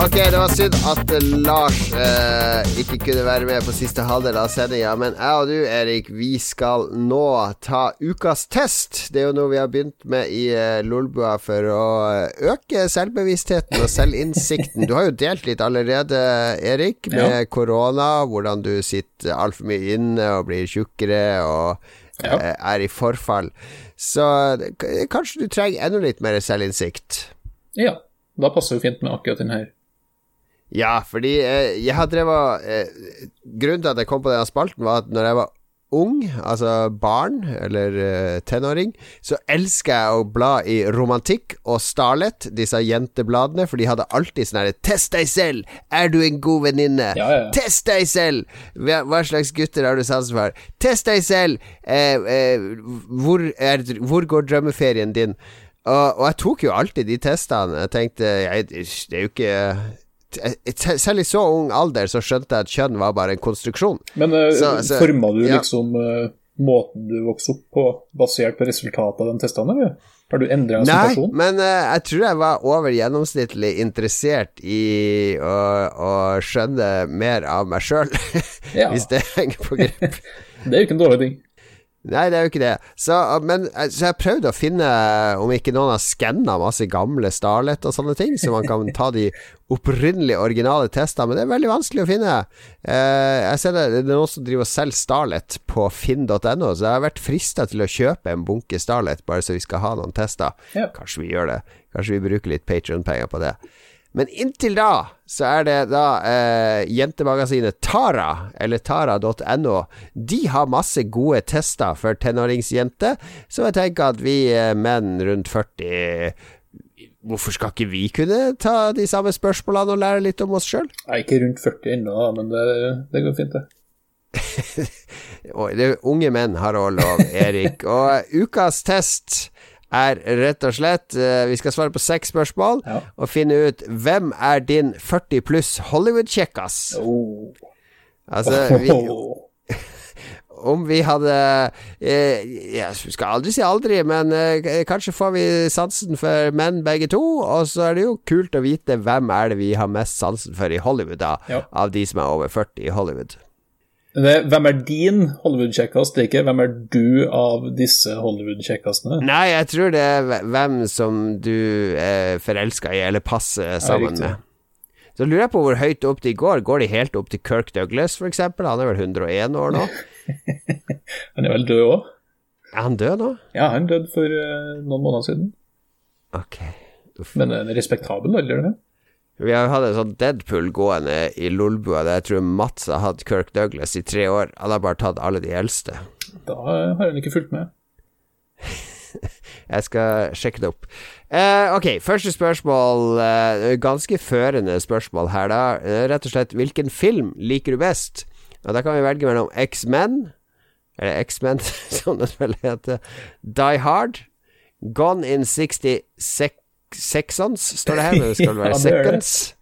Ok, det var synd at Lars eh, ikke kunne være med på siste halvdel av sendinga, men jeg og du, Erik, vi skal nå ta ukas test. Det er jo noe vi har begynt med i eh, Lolbua for å eh, øke selvbevisstheten og selvinnsikten. Du har jo delt litt allerede, Erik, med korona, ja. hvordan du sitter altfor mye inne og blir tjukkere og ja. eh, er i forfall. Så kanskje du trenger enda litt mer selvinnsikt. Ja, da passer jo fint med akkurat den her. Ja, fordi eh, jeg har drevet eh, Grunnen til at jeg kom på denne spalten, var at når jeg var ung, altså barn eller eh, tenåring, så elska jeg å bla i Romantikk og Starlet, disse jentebladene, for de hadde alltid sånn herre 'Test deg selv! Er du en god venninne?' Ja, ja. 'Test deg selv! Hva, slags gutter har du sansen for?' 'Test deg selv! Eh, eh, hvor, er, hvor, går drømmeferien din?' Og, og, jeg tok jo alltid de testene. Jeg tenkte jeg, Det er jo ikke selv i så ung alder så skjønte jeg at kjønn var bare en konstruksjon. Men uh, så, så, forma du ja. liksom uh, måten du vokste opp på, basert på resultatet av den testene, eller? Har du endra en Nei, men uh, jeg tror jeg var over gjennomsnittlig interessert i å, å skjønne mer av meg sjøl, ja. hvis det henger på grep. det er jo ikke en dårlig ting. Nei, det er jo ikke det. Så, men, så jeg prøvde å finne om ikke noen har skanna masse gamle Starlet og sånne ting, så man kan ta de opprinnelige, originale testene, men det er veldig vanskelig å finne. Eh, jeg ser det, det er noen som driver og selger Starlet på finn.no, så jeg har vært frista til å kjøpe en bunke Starlet bare så vi skal ha noen tester. Ja. Kanskje vi gjør det. Kanskje vi bruker litt Patrion-penger på det. Men inntil da så er det da eh, jentemagasinet Tara, eller tara.no. De har masse gode tester for tenåringsjenter, så jeg tenker at vi eh, menn rundt 40 Hvorfor skal ikke vi kunne ta de samme spørsmålene og lære litt om oss sjøl? Jeg er ikke rundt 40 ennå, men det, det går fint, det. unge menn har òg lov, Erik. Og ukas test er rett og slett uh, Vi skal svare på seks spørsmål ja. og finne ut hvem er din 40 pluss Hollywood-kjekkas. Oh. Altså vi, Om vi hadde Jeg skal aldri si aldri, men eh, kanskje får vi sansen for menn begge to. Og så er det jo kult å vite hvem er det vi har mest sansen for i Hollywood, da. Ja. Av de som er over 40 i Hollywood. Hvem er din Hollywood-kjekkast? Det er ikke hvem er du av disse Hollywood-kjekkastene? Nei, jeg tror det er hvem som du er forelska i eller passer sammen med. Så lurer jeg på hvor høyt opp de går. Går de helt opp til Kirk Douglas, f.eks.? Han er vel 101 år nå? Han er vel død òg? Er han død nå? Ja, han døde for uh, noen måneder siden. Ok. Uff. Men en respektabel alder, det. Vi har hatt en sånn Deadpool gående i Lolbua der jeg tror Mats har hatt Kirk Douglas i tre år. Han har bare tatt alle de eldste. Da har han ikke fulgt med. Jeg skal sjekke det opp. Eh, ok, første spørsmål. Eh, ganske førende spørsmål her, da. Eh, rett og slett, hvilken film liker du best? Og Da kan vi velge mellom X-Men, eller X-Men, som det vel heter, Die Hard, Gone in 60 sec Seconds, står det her, men det skal være Ja. Seconds.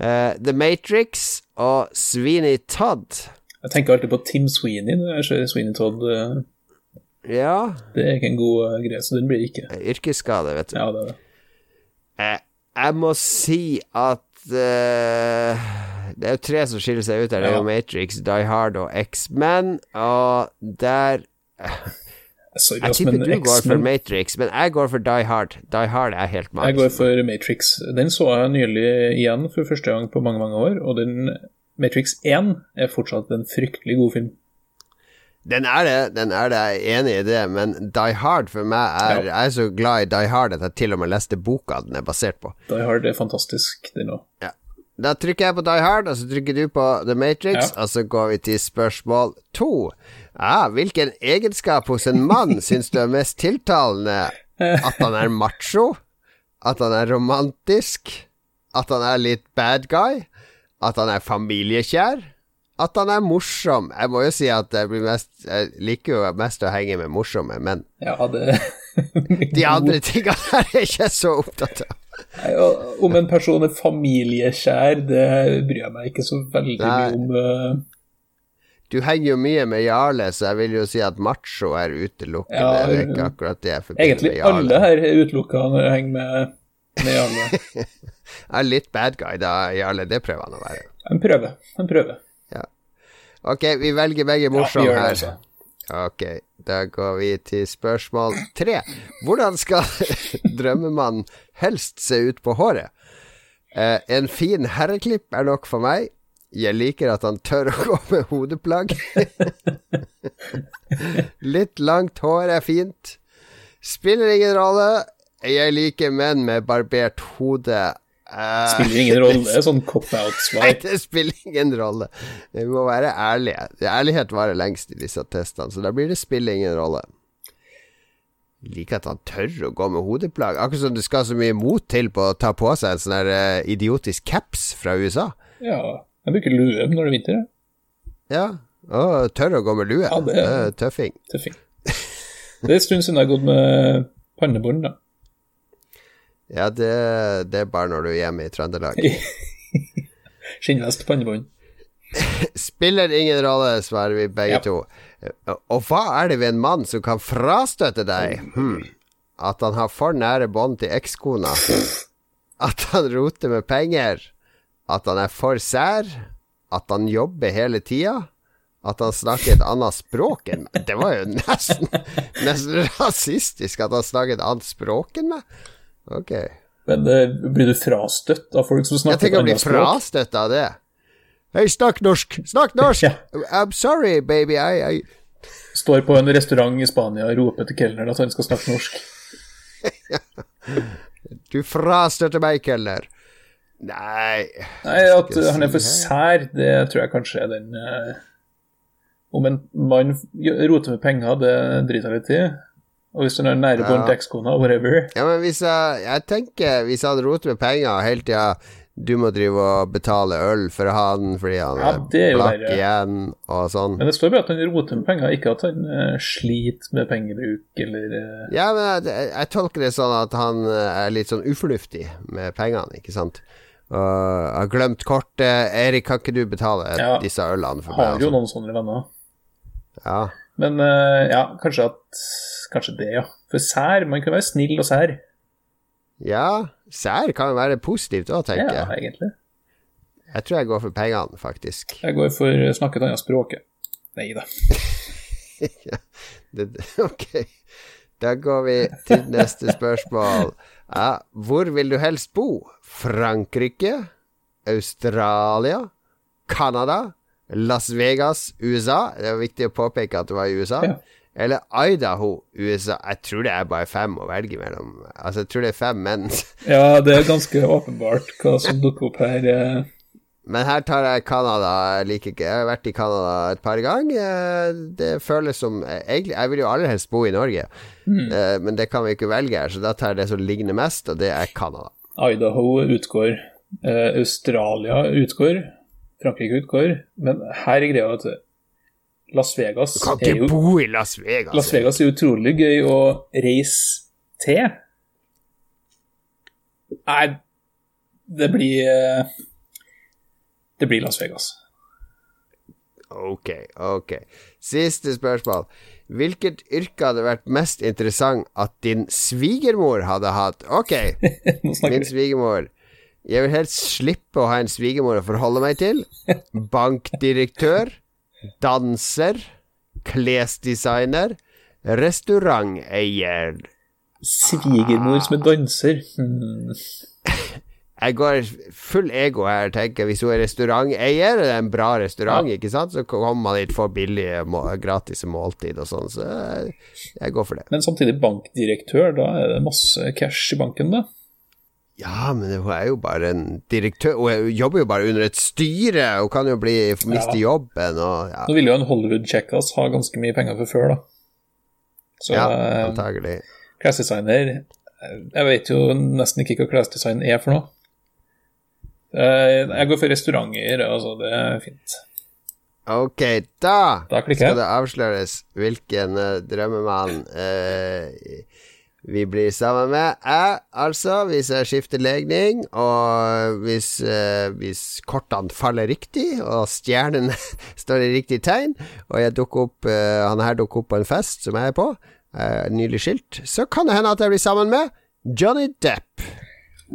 Uh, The Matrix og Sweeney Todd. Jeg tenker alltid på Tim Sweeney når jeg ser Sweeney Todd. Uh, Ja, Det er ikke en god uh, greie, så den blir ikke. yrkesskade, vet du. Ja, det er det. Jeg må si at Det er jo tre som skiller seg ut her. Det er Ja. jo Matrix, Die Hard og X-Men. Og der Sorry, Jeg tipper du går for Matrix, men jeg går for Die Hard. Die Hard er helt Jeg går for Matrix. Den så jeg nylig igjen for første gang på mange, mange år, og den Matrix 1 er fortsatt en fryktelig god film. Den er det, den er det, jeg er enig i det, men Die Hard for meg er Ja. Jeg er så glad i Die Hard at jeg til og med leste boka den er basert på. Die Hard er fantastisk, den òg. Da trykker jeg på Die Hard, og så trykker du på The Matrix, Ja. og så går vi til spørsmål to. Ja, hvilken egenskap hos en mann syns du er mest tiltalende? At han er macho? At han er romantisk? At han er litt bad guy? At han er familiekjær? At han er morsom? Jeg må jo si at jeg, blir mest, jeg liker jo mest å henge med morsomme menn. Ja, det De andre tingene her er jeg ikke så opptatt av. Nei, Om en person er familiekjær, det bryr jeg meg ikke så veldig Nei. mye om. Du henger jo mye med Jarle, så jeg vil jo si at macho er utelukkende. Ja, det er ikke akkurat det jeg forbinder Egentlig med Jarle. Egentlig alle her er utelukka når jeg henger med, med Jarle. Jeg er litt bad guy da, Jarle. Det prøver han å være. En prøve. En prøve. Ok, vi velger begge Ja, morsomme det, her. altså. Ok, da går vi til spørsmål tre. Hvordan skal drømmemannen helst se ut på håret? Eh, en fin herreklipp er nok for meg. Jeg liker at han tør å gå med hodeplagg. Litt langt hår er fint. Spiller ingen rolle. Jeg liker menn med barbert hode. Eh, Spiller ingen rolle. Det er sånn cop-out-svar. Nei, det spiller ingen rolle. Vi må være ærlige. Ærlighet varer lengst i disse testene, så da blir det spiller ingen rolle. Jeg liker at han tør å gå med hodeplagg. Akkurat som det skal så mye mot til på å ta på seg en sånn eh, idiotisk caps fra USA. Ja, jeg bruker lue når det er vinter. Ja. Å, tør å gå med lue. Ja, det- det er tøffing. Tøffing. Det er en stund siden jeg har gått med pannebånd, da. Ja, det, det er bare når du er hjemme i Trøndelag. Skinnvest, pannebånd. Spiller ingen rolle, svarer vi begge Ja. to. Og hva er det ved en mann som kan frastøtte deg? Hm. At han har for nære bånd til ekskona? At han roter med penger? At han er for sær? At han jobber hele tida? At han snakker et annet språk enn meg? Det var jo nesten, nesten rasistisk at han snakker et annet språk enn meg. Ok. Men eh, blir du frastøtt av folk som snakker et annet språk? Jeg tenker å bli frastøtt av det. Hei, snakk norsk! Snakk norsk! Ja. I'm sorry, baby. I, I Står på en restaurant i Spania og roper til kelneren at han skal snakke norsk. Du frastøtter meg, kelner. Nei Nei, at si han er for sær, det tror jeg kanskje er den eh, Om en mann roter med penger, det driter jeg litt i. Og hvis han er nære på Ja. en ekskona, whatever Ja, men hvis jeg Jeg tenker Hvis han roter med penger hele tida Du må drive og betale øl for han fordi han Ja, er blakk verre. igjen og sånn. Men det står bare at han roter med penger, ikke at han uh, sliter med pengebruk eller uh... Ja, men jeg, jeg tolker det sånn at han eh, er litt sånn ufornuftig med pengene, ikke sant. Og har glemt kortet. Erik, kan ikke du betale Ja. disse ølene for meg? jo har jo noen sånne venner. Ja. Men uh, ja, kanskje at Kanskje det, ja. For sær, man kan være snill og sær. ja, sær kan jo være positivt òg, tenker Ja, egentlig. Jeg tror jeg går for pengene, faktisk. Jeg går for snakket snakke et annet språk. Nei da. Det, ok. Da går vi til neste spørsmål. Ja, hvor vil du helst bo? Frankrike? Australia, Canada, Las Vegas, USA. Det er viktig å påpeke at det var i USA. Ja. Eller Idaho, USA. Jeg tror det er bare fem å velge mellom. Altså, jeg tror det er fem, menn. Ja, det er ganske åpenbart hva som dukker opp her. Eh. Men her tar jeg Canada. Jeg liker ikke Jeg har vært i Canada et par ganger. Eh, Det føles som eh, Egentlig, jeg vil jo aller helst bo i Norge, mm. men det kan vi ikke velge her, så da tar jeg det som ligner mest, og det er Canada. Idaho utgår. eh, Australia utgår. Frankrike utgår. Men her er greia at Las Vegas Du kan ikke jo bo i Las Vegas. Las Vegas er utrolig gøy å reise til. Nei, det blir eh, Det blir Las Vegas. Ok, ok. Siste spørsmål. Hvilket yrke hadde vært mest interessant at din svigermor hadde hatt? Ok, min svigermor. Jeg vil helst slippe å ha en svigermor å forholde meg til. Bankdirektør, danser, klesdesigner, restauranteier. Svigermor som er danser. Hmm. Jeg går full ego her, tenker Hvis hun er restauranteier, det er en bra restaurant, ikke sant, så kommer man dit for billige, gratis måltid og sånn, så jeg, går for det. Men samtidig bankdirektør, da er det masse cash i banken, da. Ja, men hun er jo bare en direktør Hun er- jobber jo bare under et styre. Hun kan jo bli, miste Ja. jobben og ja, Nå vil jo en Hollywood-kjekkas ha ganske mye penger fra før, da. Så ja eh, antagelig. klesdesigner eh, Jeg vet jo nesten ikke hva klesdesign er for noe. Eh, Jeg går for restauranter, altså det er fint. Ok, da Da skal det avsløres hvilken uh, drømmemann eh, vi blir sammen med. Jeg, altså, hvis jeg skifter legning, og hvis, eh, hvis kortene faller riktig, og stjernene står i riktig tegn, og jeg dukker opp, eh, han her dukker opp på en fest som jeg er på, eh, nylig skilt, så kan det hende at jeg blir sammen med Johnny Depp.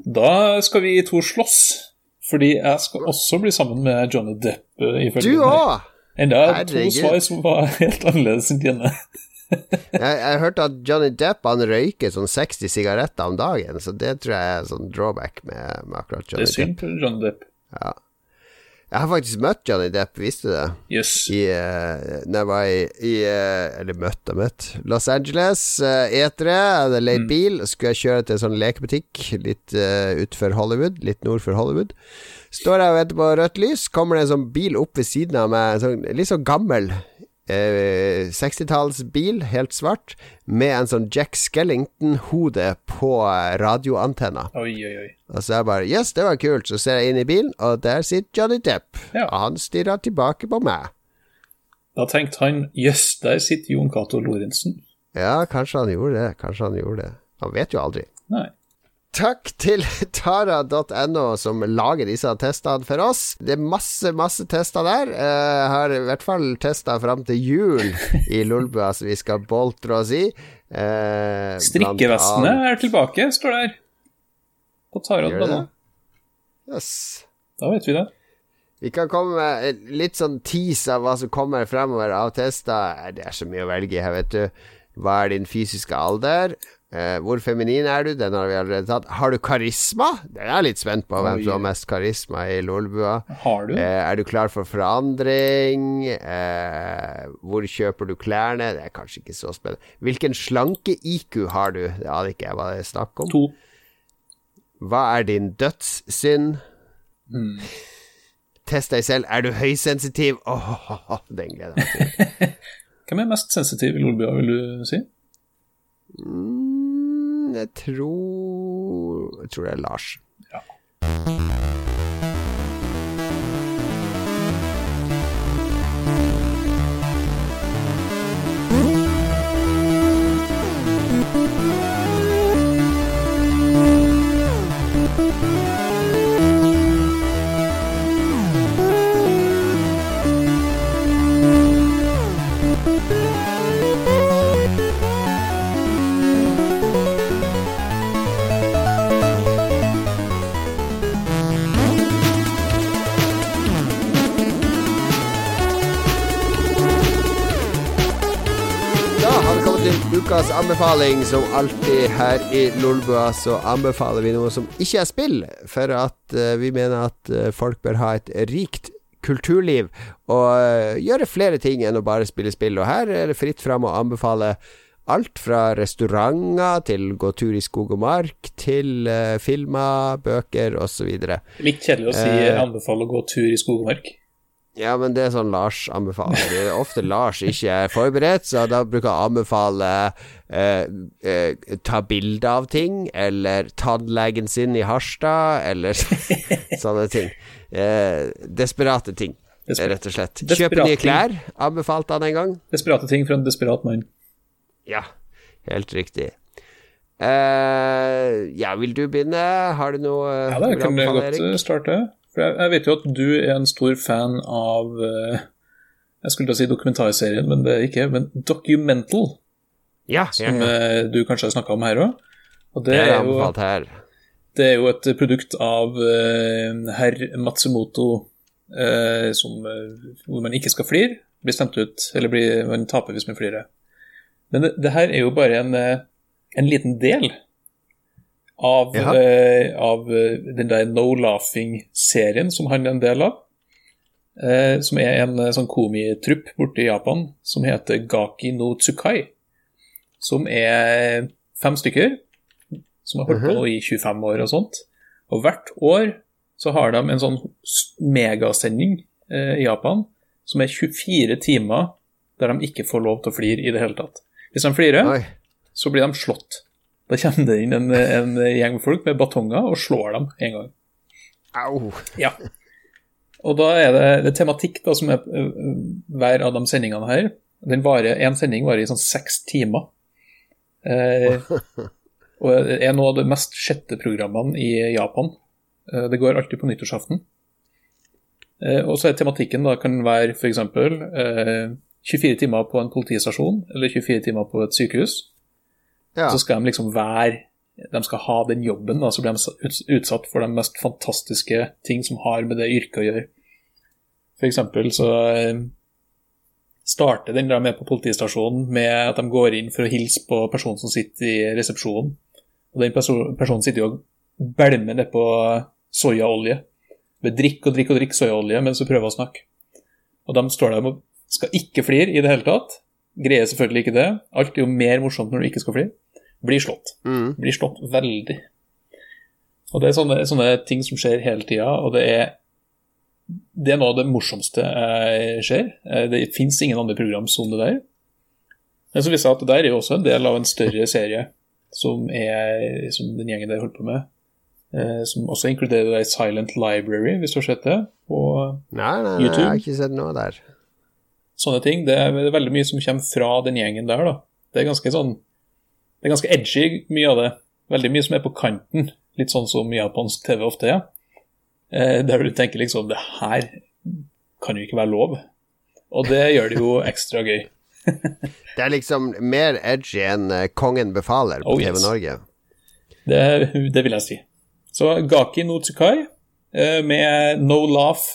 Da skal vi to slåss, fordi jeg skal også bli sammen med Johnny Depp. eh, ifølge Du òg! Enda to svar som var helt annerledes enn dine. Jeg, jeg hørte at Johnny Depp han røyker sånn 60 sigaretter om dagen, så det tror jeg er sånn drawback med, med akkurat Det Johnny er Depp. synd på Johnny Depp. Jeg har faktisk møtt Johnny Depp, visste du det? Yes. I, uh, når jeg var i, i uh, Eller møtt og møtt. Los Angeles, uh, etere. Jeg hadde leid bil. og Skulle jeg kjøre til en sånn lekebutikk litt uh, utenfor Hollywood, litt nord for Hollywood. Står jeg og venter på rødt lys, kommer det en sånn bil opp ved siden av meg, sånn, litt sånn gammel. Eh, 60-tallsbil, helt svart, med en sånn Jack Skellington-hode på radioantenna. Oi, oi, oi. Og så er jeg bare Yes, det var kult. Så ser jeg inn i bilen, og der sitter Johnny Depp. Ja. Og han stirrer tilbake på meg. Da tenkte han jøss, der sitter Jon Cato Lorentzen. Ja, kanskje han gjorde det. Kanskje han gjorde det. Han vet jo aldri. Nei. Takk til tara.no som lager disse testene for oss. Det er masse, masse tester der. Eh, Jeg har i hvert fall testa fram til jul i Lolbua, så vi skal boltre oss i. Eh, Strikkevestene er tilbake, står der. På det? Yes. Da vet vi det. Vi kan komme med litt sånn tease av hva som kommer fremover av tester. Eh, Det er så mye å velge i her, vet du. Hva er din fysiske alder? Eh, hvor feminin er du? Den har vi allerede tatt. Har du karisma? Det er jeg litt spent på, hvem som har mest karisma i Lolbua. Har du? Eh, er du klar for forandring? Eh, hvor kjøper du klærne? Det er kanskje ikke så spennende. Hvilken slanke-IQ har du? Det aner ikke jeg hva det er snakk om. To. Hva er din dødssynd? Mm. Test deg selv. Er du høysensitiv? Åh, den gleder jeg meg til. Hvem er mest sensitiv i Lolbua, vil du si? Mm, jeg tror Jeg tror det er Lars. Ja. Lolbuas anbefaling. Som alltid her i Lolbua så anbefaler vi noe som ikke er spill, for at uh, vi mener at uh, folk bør ha et rikt kulturliv og uh, gjøre flere ting enn å bare spille spill. Og her er det fritt fram å anbefale alt fra restauranter til gå tur i skog og mark, til filmer, bøker osv. Litt kjedelig å si anbefale å gå tur i skog og mark. Ja, men det er sånn Lars anbefaler. Det er ofte Lars ikke er forberedt, så da bruker jeg anbefale eh, eh, ta bilde av ting, eller tannlegen sin i Harstad, eller sånne ting. Eh, desperate ting, Desper rett og slett. Kjøpe nye klær, anbefalte han en gang. Desperate ting fra en desperat mann. Ja, helt riktig. Uh, ja, vil du begynne? Har du noe Ja, det kan jeg godt starte. For jeg, vet jo at du er en stor fan av uh, Jeg skulle da si dokumentarserien, men det er ikke. Men Documental, ja, som ja, ja. Uh, du kanskje har snakka om her òg. Og det, det er, jo, det er jo et produkt av uh, herr Matsumoto som, hvor man ikke skal flire. Blir stemt ut, eller blir, man taper hvis man flirer. Men det, det, her er jo bare en, en liten del av, eh, av den der No Laughing-serien som han er en del av. Eh, som er en sånn komitrupp borte i Japan som heter Gaki no Tsukai. Som er fem stykker som har holdt på mhm. i 25 år og sånt. Og hvert år så har de en sånn megasending i Japan som er 24 timer der de ikke får lov til å flire i det hele tatt. Hvis de flirer, Oi. så blir de slått. Da kommer det inn en, en gjeng folk med batonger og slår dem en gang. Au. Ja. Og da er det, det tematikk da, som er hver av de sendingene her. Den varer, En sending varer i sånn seks timer. Eh, og er noe av de mest sjette programmene i Japan. Eh, det går alltid på nyttårsaften. Eh, og så er tematikken da kan være f.eks. Eh, 24 timer på en politistasjon eller 24 timer på et sykehus. Ja. Så skal de liksom være De skal ha den jobben, og så blir de utsatt for de mest fantastiske ting som har med det yrket å gjøre. For eksempel så eh, starter den der med på politistasjonen med at de går inn for å hilse på personen som sitter i resepsjonen. Og den personen sitter jo og bælmer nedpå soyaolje. Drikk og drikk og drikk soyaolje mens hun prøver å snakke. Og de står der og skal ikke flire i det hele tatt. Greier selvfølgelig ikke det. Alt er jo mer morsomt når du ikke skal fly. Blir slått. Mm. Blir slått veldig. Og det er sånne, sånne ting som skjer hele tida, og det er det er noe av det morsomste eh, ser. Eh, det fins ingen andre program som det der. Men så viser det at det der er jo også en del av en større serie som, er, som den gjengen der holder på med. Eh, som også inkluderer det Silent Library, hvis du har sett det på nei, nei, nei, jeg har ikke sett noe der sånne ting. Det er veldig mye som kommer fra den gjengen der, da. Det er ganske sånn Det er ganske edgy, mye av det. Veldig mye som er på kanten, litt sånn som japansk TV ofte er. Eh, der du tenker liksom Det her kan jo ikke være lov. Og det gjør det jo ekstra gøy. det er liksom mer edgy enn eh, Kongen befaler på oh, TV Norge. Det, det, vil jeg si. Så Gaki no Tsukai eh, med No Laugh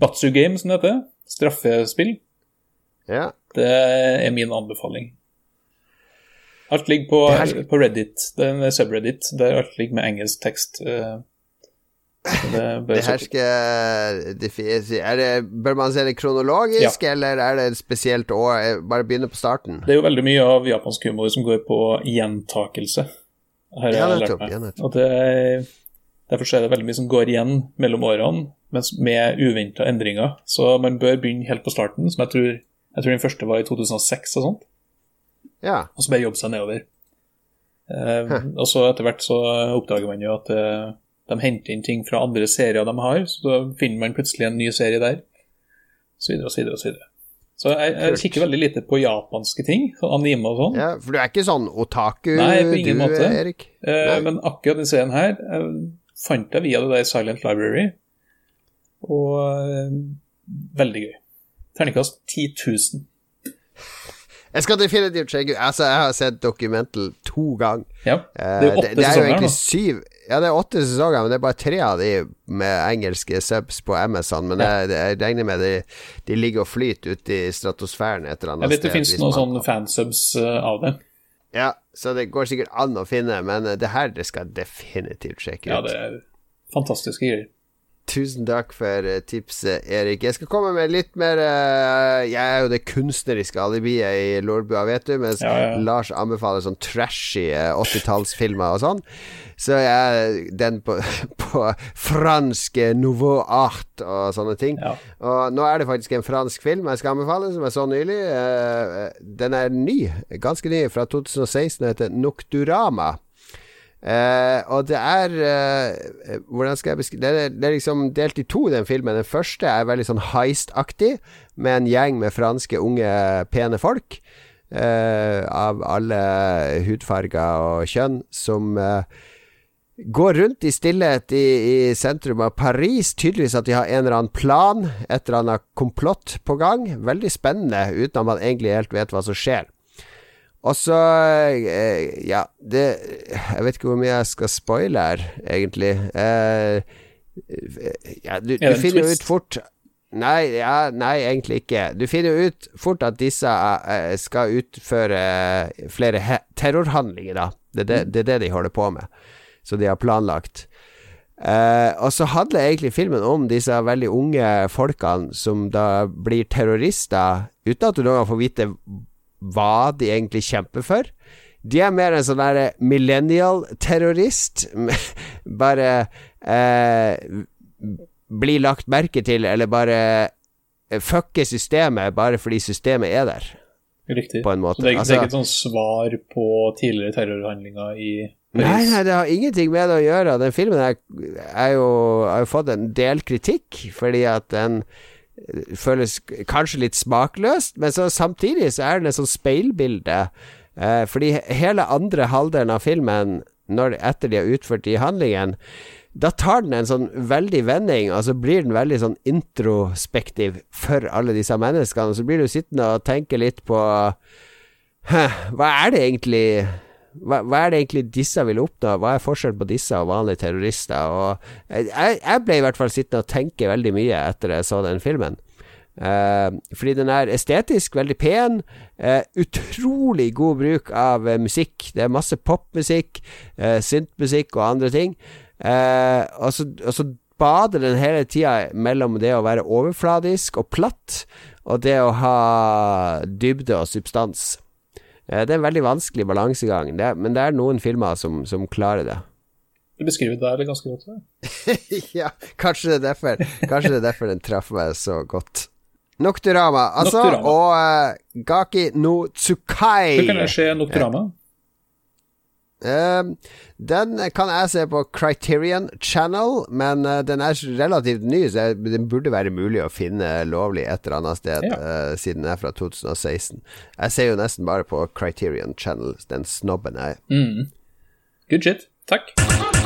Batsu Game, som det heter. Straffespill. Ja. Det er min anbefaling. Alt ligger på, her... på Reddit, det er en subreddit, der alt ligger med engelsk tekst. Eh, det, det her skal er det, Bør man se det kronologisk, ja. eller er det et spesielt år? Bare begynne på starten. Det er jo veldig mye av japansk humor som går på gjentakelse. Har ja, nettopp, ja. Og det, derfor er det veldig mye som går igjen mellom årene, mens med uventa endringer. Så man bør begynne helt på starten, som jeg tror jeg tror den første var i 2006 og sånt. Ja. Og så bare jobbe seg nedover. Eh, og så etter hvert så oppdager man jo at eh, de henter inn ting fra andre serier de har, så da finner man plutselig en ny serie der. Så videre og så videre og så videre. Så jeg, jeg kikker veldig lite på japanske ting, sånn anime og sånn. Ja, For du er ikke sånn otaku, Nei, på ingen du, måte. Erik? Eh, men akkurat den serien her eh, fant jeg via det der Silent Library, og eh, veldig gøy. Terningkast 10 000. Jeg skal definitivt sjekke Altså, jeg har sett Documental to ganger. Ja, det er åtte det, det er sesonger jo egentlig syv Ja, det er åtte sesonger, men det er bare tre av de med engelske subs på Amazon. Men ja. jeg, jeg, regner med de, de ligger og flyter ute i stratosfæren et eller annet sted. Jeg vet det finnes noen sånne fansubs uh, av det. Ja, så det går sikkert an å finne, men eh, det her det skal definitivt sjekke ut. Ja, det er fantastiske greier. Tusen takk for uh, tipset, Erik. Jeg skal komme med litt mer uh, Jeg er jo det kunstneriske alibiet i Lordbua, vet du, mens Ja, ja. Lars anbefaler sånn trashy uh, 80-tallsfilmer og sånn. Så jeg er den på, på fransk nouveau art og sånne ting. Ja. Og nå er det faktisk en fransk film jeg skal anbefale, som jeg så nylig. Den er ny, ganske ny, fra 2016, og heter Nocturama. Eh, og det er eh, Hvordan skal jeg beskrive det det er liksom delt i to, den filmen. Den første er veldig sånn heist-aktig, med en gjeng med franske, unge, pene folk. eh, av alle hudfarger og kjønn, som går rundt i stillhet i, i sentrum av Paris. Tydeligvis at de har en eller annen plan, et eller annet komplott på gang. Veldig spennende, uten at man egentlig helt vet hva som skjer. Og så eh, Ja, det Jeg vet ikke hvor mye jeg skal spoile her, egentlig. Eh, ja, du, du finner jo ut fort Nei, ja, nei, egentlig ikke. Du finner jo ut fort at disse eh, skal utføre flere terrorhandlinger, da. Det det, det er det de holder på med. Så de har planlagt. Eh, og så handler egentlig filmen om disse veldig unge folkene som da blir terrorister, uten at du noen gang får vite hva de egentlig kjemper for. De er mer en sånn der millennial-terrorist. bare eh, bli lagt merke til, eller bare eh, fucke systemet bare fordi systemet er der, Riktig. på en måte. Så det, er- det Altså- er ikke et sånt svar på tidligere terrorhandlinger i Nei, Paris? nei, det har ingenting med det å gjøre. Den filmen er, er jo, har jo fått en del kritikk, fordi at den føles kanskje litt smakløst, men så samtidig så er det et sånt speilbilde. Eh, fordi hele andre halvdelen av filmen, når, etter de har utført de handlingene, da tar den en sånn veldig vending, og så blir den veldig sånn introspektiv for alle disse menneskene. Og så blir du sittende og tenke litt på hva er det egentlig hva, hva er det egentlig disse vil oppnå? Hva er forskjellen på disse og vanlige terrorister? Og jeg, jeg ble i hvert fall sittende og tenke veldig mye etter jeg så den filmen. Eh, fordi den er estetisk veldig pen. eh, utrolig god bruk av eh, musikk. Det er masse popmusikk, uh, syntmusikk og andre ting. Eh, og så bader den hele tida mellom det å være overfladisk og platt, og det å ha dybde og substans. Eh, Det er en veldig vanskelig balansegang, det, men det er noen filmer som, som klarer det. Du beskriver det der ganske godt. Ja. ja, kanskje det er derfor Kanskje det er derfor den traff meg så godt. Nokturama, altså, Nocturama. og uh, Gaki no Tsukai. Hvor kan jeg se Nocturama? Eh, den kan jeg se på Criterion Channel, men uh, den er relativt ny, så den burde være mulig å finne lovlig et eller annet sted, Ja. uh, siden den er fra 2016. Jeg ser jo nesten bare på Criterion Channel, den snobben jeg er. Mm. Good shit. Takk.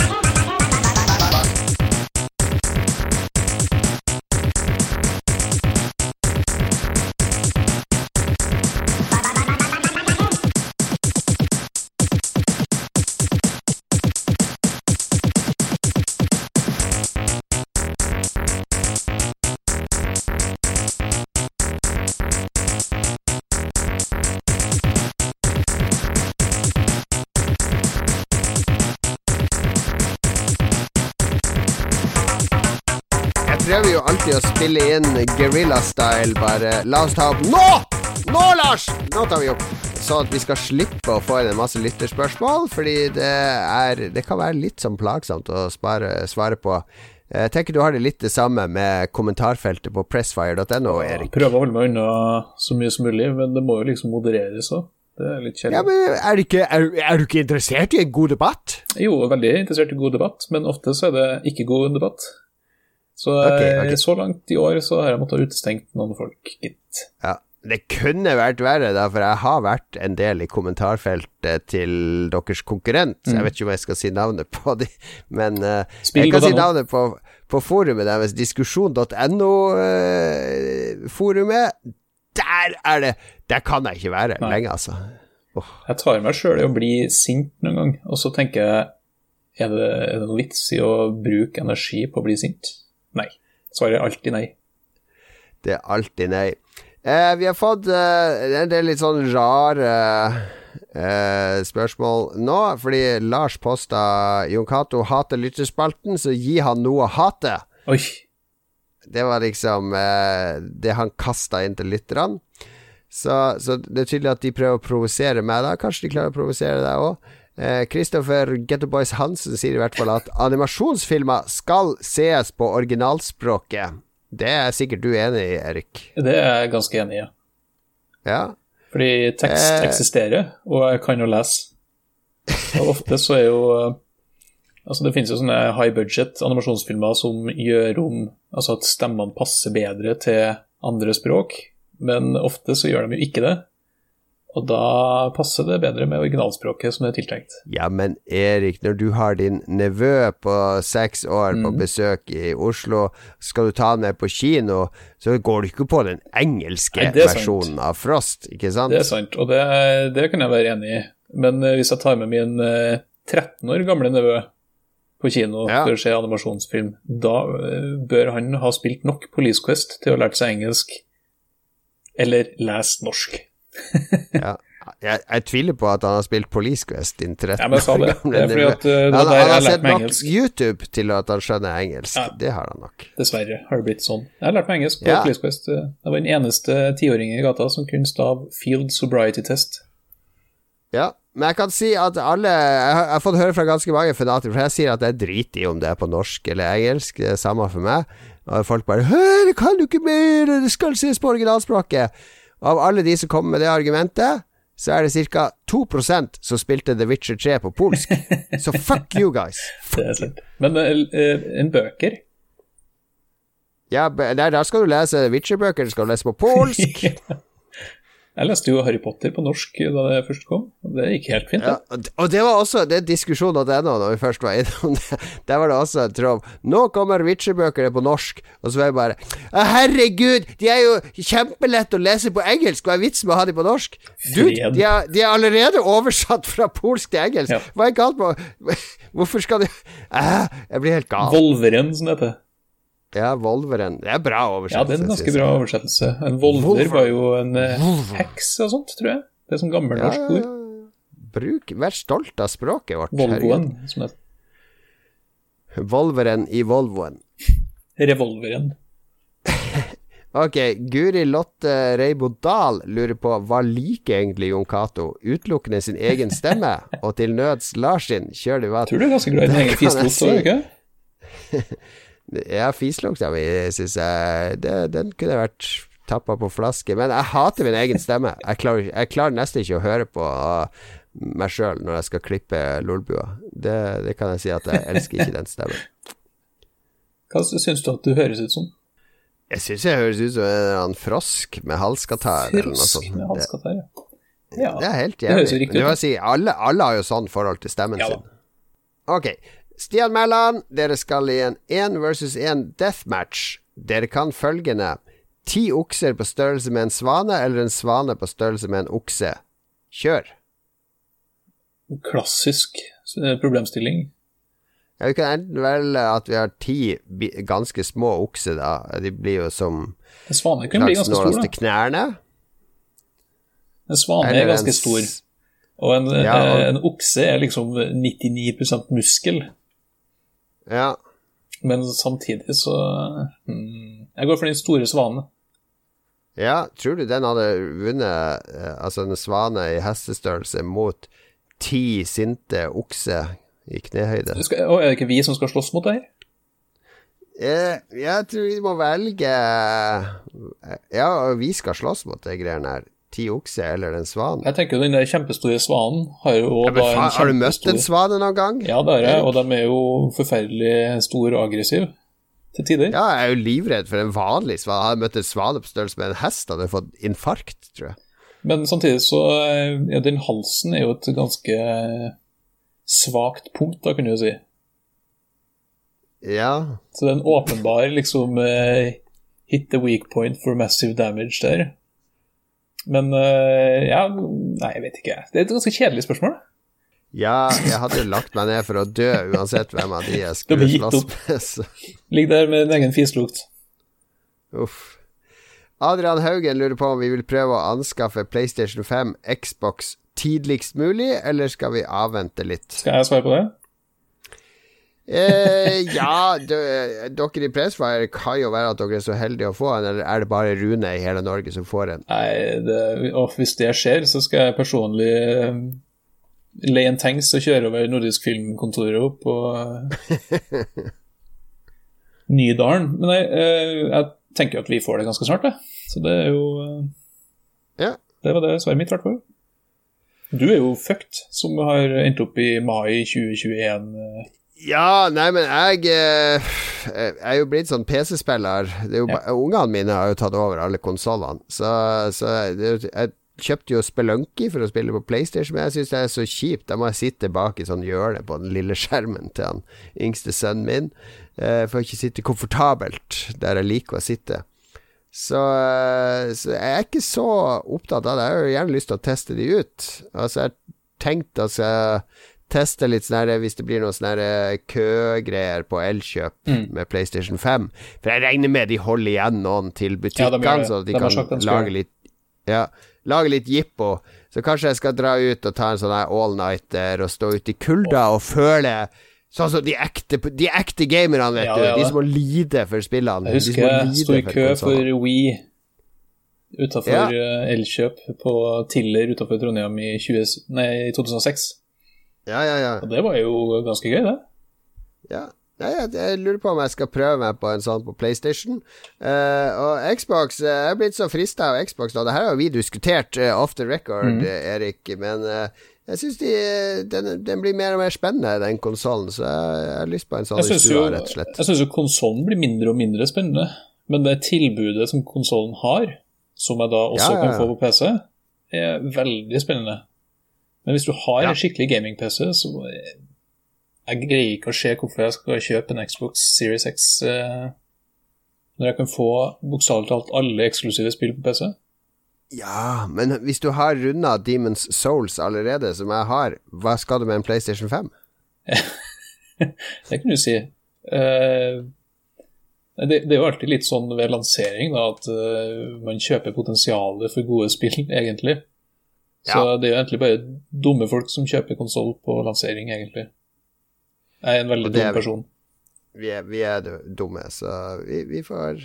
Prøver jo alltid å spille inn Guerrilla-style, bare La oss ta opp Nå! Nå, Lars! Nå tar vi opp. Sånn at vi skal slippe å få inn en masse lytterspørsmål, fordi det er Det kan være litt sånn plagsomt å spare, svare på. Jeg tenker du har det litt det samme med kommentarfeltet på pressfire.no, Erik. Prøver å holde meg unna så mye som mulig, men det må jo liksom modereres òg. Det er litt Ja, men er, du, ikke, er, er du ikke interessert i en god debatt? Jo, veldig interessert i god debatt, men ofte så er det ikke god debatt. Så okay, okay. så langt i år så har jeg måttet utestengt noen folk, gitt. Ja. Det kunne vært verre, da, for jeg har vært en del i kommentarfeltet til deres konkurrent. Jeg vet ikke om jeg skal si navnet på de, men uh, jeg kan si navnet på, på forumet deres, diskusjon.no-forumet. der er det Der kan jeg ikke være Nei. lenge, altså. Jeg tar meg sjøl i å bli sint noen gang, og så tenker jeg er det, er det noe vits i å bruke energi på å bli sint? Nei. Svaret er alltid nei. Det er alltid nei. Eh, vi har fått eh, en del litt sånn rare eh, spørsmål nå, fordi Lars posta Jon Cato hater lytterspalten, så gi han noe å hate. Oi. Det var liksom eh, det han kasta inn til lytterne. Så, så, det er tydelig at de prøver å provosere meg, da. Kanskje de klarer å provosere deg òg. Kristoffer Gettoboys Boys Hansen sier i hvert fall at animasjonsfilmer skal sees på originalspråket. Det er sikkert du enig i, Erik? Det er jeg ganske enig i, ja. ja. Fordi tekst Eh. eksisterer, og jeg kan jo lese. Og ofte så er jo Altså Det finnes jo sånne high budget animasjonsfilmer som gjør om Altså at stemmene passer bedre til andre språk, men ofte så gjør de jo ikke det. Og da passer det bedre med originalspråket som det er tiltenkt. Ja, men Erik, når du har din nevø på seks år Mm. på besøk i Oslo, skal du ta han med på kino, så går du ikke på den engelske Nei, er versjonen av Frost, ikke sant? Det er sant, og det, det kan jeg være enig i. Men eh, hvis jeg tar med min eh, 13 år gamle nevø på kino Ja. for å se animasjonsfilm, da eh, bør han ha spilt nok Police Quest til å ha lært seg engelsk, eller lest norsk. Ja. Jeg, jeg tviler på at han har spilt Police Quest, innen 13 Ja, men jeg sa det. år Det er fordi at, eh, Han, han har sett nok engelsk. YouTube til at han skjønner engelsk. Ja. Det har han nok. Dessverre har det blitt sånn. Jeg har lært meg engelsk på Ja. Police Quest. Jeg var den eneste tiåringen i gata som kunne stave Field Sobriety Test. Ja, men jeg kan si at alle Jeg har, jeg har fått høre fra ganske mange fanatikere, for jeg sier at jeg driter i om det er på norsk eller engelsk, det er samme for meg. Og folk bare 'Hæ, det kan du ikke mer, det skal ses på originalspråket'. Av alle de som kommer med det argumentet, så er det ca. 2% som spilte The Witcher 3 på polsk. Så fuck you guys. Fuck. Men eh, eh, en bøker Ja, nei, da skal du lese Witcher-bøker, du skal lese på polsk. Jeg leste jo Harry Potter på norsk da det først kom, og det gikk helt fint. Ja, og det var også Det er ennå, da vi først var innom det. Der var det også en tråd. Nå kommer Witcher-bøkene på norsk, og så var jeg bare Herregud, de er jo kjempelette å lese på engelsk, hva er vitsen med å ha de på norsk? Dude, de er, de er allerede oversatt fra polsk til engelsk. Ja. Hva er galt med Hvorfor skal de Jeg blir helt gal. Volveren, som det heter. Ja, Volveren. Det er bra oversettelse. Ja, det er en ganske bra oversettelse. En volver Volver. var jo en eh, Volver. heks og sånt, tror jeg. Det er sånn gammelnorsk Ja, ord. Bruk, Vær stolt av språket vårt. Volvoen, som det heter. Volveren i Volvoen. Revolveren. Ok, Guri Lotte Reibo Dahl lurer på hva liker egentlig Jon Cato? Utelukkende sin egen stemme, og til nøds Lars sin? Kjør du hva? Tror du er ganske glad i din egen fiskost òg, ikke? Ja, fislukta mi syns jeg det, Den kunne vært tappa på flaske. Men jeg hater min egen stemme. Jeg klarer, jeg klarer nesten ikke å høre på meg sjøl når jeg skal klippe lolbua. Det, det kan jeg si at jeg elsker ikke den stemmen. Hva syns du at du høres ut som? Jeg syns jeg høres ut som en eller annen frosk med noe Frosk sånt. med halskatar, ja. ja. det er helt Det høres jo jævlig. riktig ut. si, alle, alle har jo sånn forhold til stemmen Ja sin. Ok. Stian Mæland, dere skal i en én versus én deathmatch. Dere kan følgende. Ti okser på størrelse med en svane, eller en svane på størrelse med en okse. Kjør. Klassisk eh, problemstilling. Ja, vi kan enten velge at vi har ti ganske små okser, da. De blir jo som En svane kan bli ganske stor, da. knærne. En svane Eller er ganske en... stor. Og en, Ja, og- eh, en okse er liksom 99% muskel. Ja. Men samtidig så hmm, Jeg går for den store svanen. Ja, tror du den hadde vunnet eh, altså en svane i hestestørrelse mot ti sinte okser i knehøyde? Skal, og er det ikke vi som skal slåss mot deg? her? Eh, jeg tror vi må velge eh, Ja, vi skal slåss mot de greiene her. Ti okser eller en svan. Jeg tenker jo Den der kjempestore svanen har jo Ja, da en har du møtt en svan noen gang? Ja, det har jeg, og de er jo forferdelig store og aggressive til tider. Ja, jeg er jo livredd for en vanlig svan. Jeg jeg møtt en svane på størrelse med en hest, hadde jeg fått infarkt, tror jeg. Men samtidig så eh, ja, Den halsen er jo et ganske svakt punkt, da, kan du jo si. Ja, Så det er en åpenbar liksom eh, hit the weak point for massive damage der. Men eh, ja Nei, jeg vet ikke. Det er et ganske kjedelig spørsmål. ja, jeg hadde jo lagt meg ned for å dø uansett hvem av de jeg skulle slåss med. Ligg der med din egen fislukt. Uff. Adrian Haugen lurer på om vi vil prøve å anskaffe PlayStation 5, Xbox tidligst mulig, eller skal vi avvente litt? Skal jeg svare på det? Eh, ja, dere i Pressfire kan jo være at dere er så heldige å få en, eller er det bare Rune i hele Norge som får en? Nei, det, og hvis det skjer, så skal jeg personlig eh, leie en tanks og kjøre over Nordisk Filmkontoret opp på eh, Nydalen. Men nei, eh, jeg tenker at vi får det ganske snart, det. Så det er jo Ja. Det var det svaret mitt, i hvert fall. Du er jo fucked, som har endt opp i mai 2021. Ja, nei, men jeg eh, Jeg er jo blitt sånn PC-spiller. Er Ja. Ungene mine har jo tatt over alle konsollene. Så, så er jeg kjøpte jo Spelunky for å spille på PlayStation, men jeg syns det er så kjipt. Da må jeg sitte bak i sånn hjørne på den lille skjermen til han yngste sønnen min. Eh, får ikke sitte komfortabelt der jeg liker å sitte. Så, eh, så jeg er ikke så opptatt av det. Jeg har jo gjerne lyst til å teste de ut. Altså, jeg tenkte altså jeg teste litt sånn her hvis det blir noen sånne her køgreier på Elkjøp Mm. med PlayStation 5. For jeg regner med de holder igjen noen til butikkene, ja, så de, De kan lage litt Ja, lage litt jippo. Så kanskje jeg skal dra ut og ta en sånn all-nighter og stå ute i kulda og føle Sånn som de ekte, de ekte gamerne, vet Ja, du. de som må lide for spillene. Jeg husker jeg sto i kø for for Wii utafor Ja. Elkjøp på Tiller utafor Trondheim i 20, nei, 2006. Ja, ja, ja. Og det var jo ganske gøy, det. Ja. Nei, jeg, jeg lurer på om jeg skal prøve meg på en sånn på PlayStation. Uh, og Xbox uh, Jeg er blitt så frista av Xbox nå. Det her har vi diskutert uh, off the record, Mm. Erik. Men jeg syns de, den, den blir mer og mer spennende, den konsollen. Så jeg, jeg har lyst på en sånn i syns stua, rett og slett. jeg synes jo konsollen blir mindre og mindre spennende. Men det tilbudet som konsollen har, som jeg da også Ja, ja, kan få på PC, er veldig spennende. Men hvis du har Ja. en skikkelig gaming-PC, så Jeg greier ikke å se hvorfor jeg skal kjøpe en Xbox Series X eh, når jeg kan få bokstavelig talt alle eksklusive spill på PC. Ja, men hvis du har runda Demons Souls allerede, som jeg har, hva skal du med en PlayStation 5? Det kan du si. Eh, det, det er jo alltid litt sånn ved lansering da, at uh, man kjøper potensialet for gode spill, egentlig. Så Ja. det er jo egentlig bare dumme folk som kjøper konsoll på lansering, egentlig. Jeg er en veldig dum person. Vi er, vi er dumme, så vi, vi får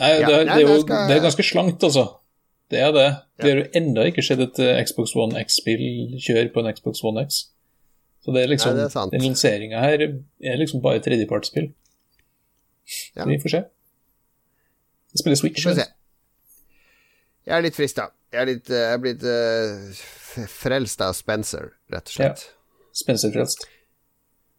Nei, Ja, det, er, nei, det, er jo, skal- det er ganske slankt, altså. Det er det. Det har jo ennå ikke skjedd et eh, Xbox One X-spill kjør på en Xbox One X. Så det er liksom, Nei, det den lanseringa her er liksom bare tredjepartsspill. Ja. Vi får se. Vi spiller Switch. Vi får se. Jeg er litt frista. Jeg er, litt, eh, jeg er blitt uh, frelst av Spencer, rett og slett. Ja.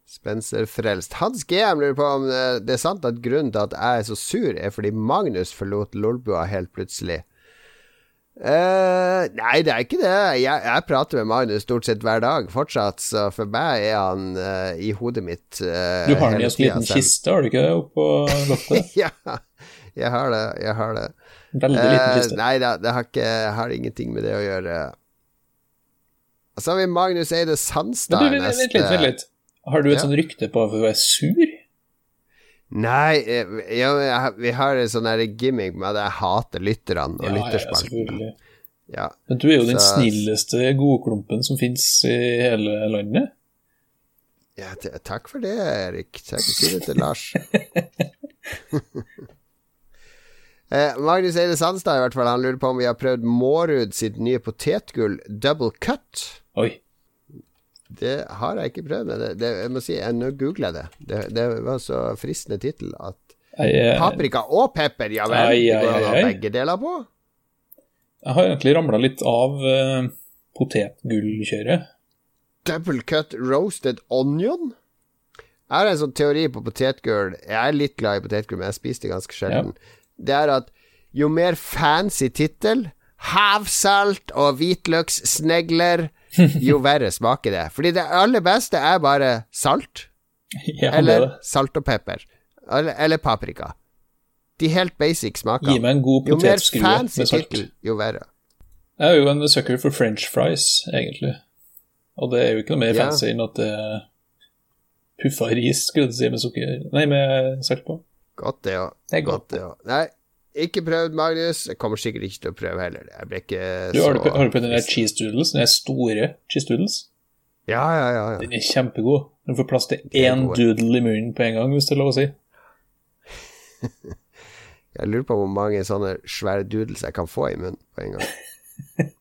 Spencer-frelst. Hans GM lurer på om eh, det er sant at grunnen til at jeg er så sur, er fordi Magnus forlot Lolbua helt plutselig. Uh, nei, det er ikke det. Jeg, jeg prater med Magnus stort sett hver dag fortsatt, så for meg er han uh, i hodet mitt uh, Du har den i en liten kiste, har du ikke det, oppå loftet? ja, jeg har det. Jeg har det. Veldig liten Eh, kiste. nei da, det har, ikke, har ingenting med det å gjøre. Og så har vi Magnus Eide Men Sandstad. du, vent litt, vent litt. Har du et Ja. sånt rykte på at du er sur? Nei, eh, ja, men jeg vi har en sånn gimmick med at jeg hater lytterne og lytterspalten. selvfølgelig. Ja, Men du er jo den snilleste godklumpen som fins i hele landet. ja takk for det, Erik. Takk, si det til Lars. eh, Magnus Eide Sandstad i hvert fall, han lurer på om vi har prøvd Mårud sitt nye potetgull Double Cut. Oi. Det har jeg ikke prøvd, men det, det, jeg må si, jeg, nå googler det. det. Det var så fristende tittel at Jeg, er- Paprika og pepper, ja vel. Det går an å begge deler på. jeg har egentlig ramla litt av uh, potetgullkjøret. Double cut roasted onion? Jeg har en sånn teori på potetgull. Jeg er litt glad i potetgull, men jeg spiser det ganske sjelden. Det er at jo mer fancy tittel, havsalt og hvitløkssnegler, jo verre smaker det. Fordi det aller beste er bare salt, Ja, er eller salt og pepper. Eller, eller paprika. De helt basic Gi meg en god potetskrue fancy med salt. tittel, jo verre. Jeg er jo en sucker for french fries, egentlig. Og det er jo ikke noe mer Ja. fancy enn at det er puffa ris, skulle jeg si, med sukker Nei, med salt på. Godt det ja. Det er Godt godt. ja. Nei, Ikke prøvd, Magnus. Jeg kommer sikkert ikke til å prøve heller. Jeg ble ikke Du, har, du, så har du prøvd den der cheese doodles? Den er store cheese doodles? Ja, ja, ja. ja. Den er kjempegod. Du får plass til én doodle i munnen på en gang, hvis det er lov å si. Jeg lurer på hvor mange sånne svære doodles jeg kan få i munnen på en gang.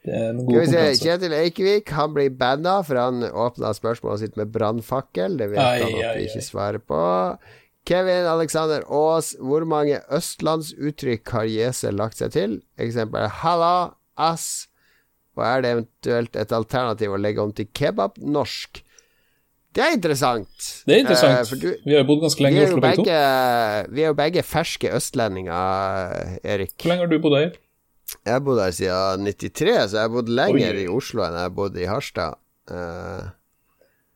Det er en god Skal vi se. Kjetil Eikevik han blir banna, for han åpna spørsmålet sitt med brannfakkel. Det vet Ai, han at ai, vi ai. ikke svarer på. Kevin Alexander Aas, hvor mange østlandsuttrykk har Jese lagt seg til? Eksempel halla, ass, og er det eventuelt et alternativ å legge om til kebab-norsk? Det er interessant. Det er interessant. Uh, du, Vi har jo bodd ganske lenge i Oslo, begge begge, vi er jo begge ferske østlendinger, Erik. Hvor lenge har du bodd her? Jeg har bodd her siden 93, så jeg har bodd lenger Oi. i Oslo enn jeg har bodd i Harstad. Uh,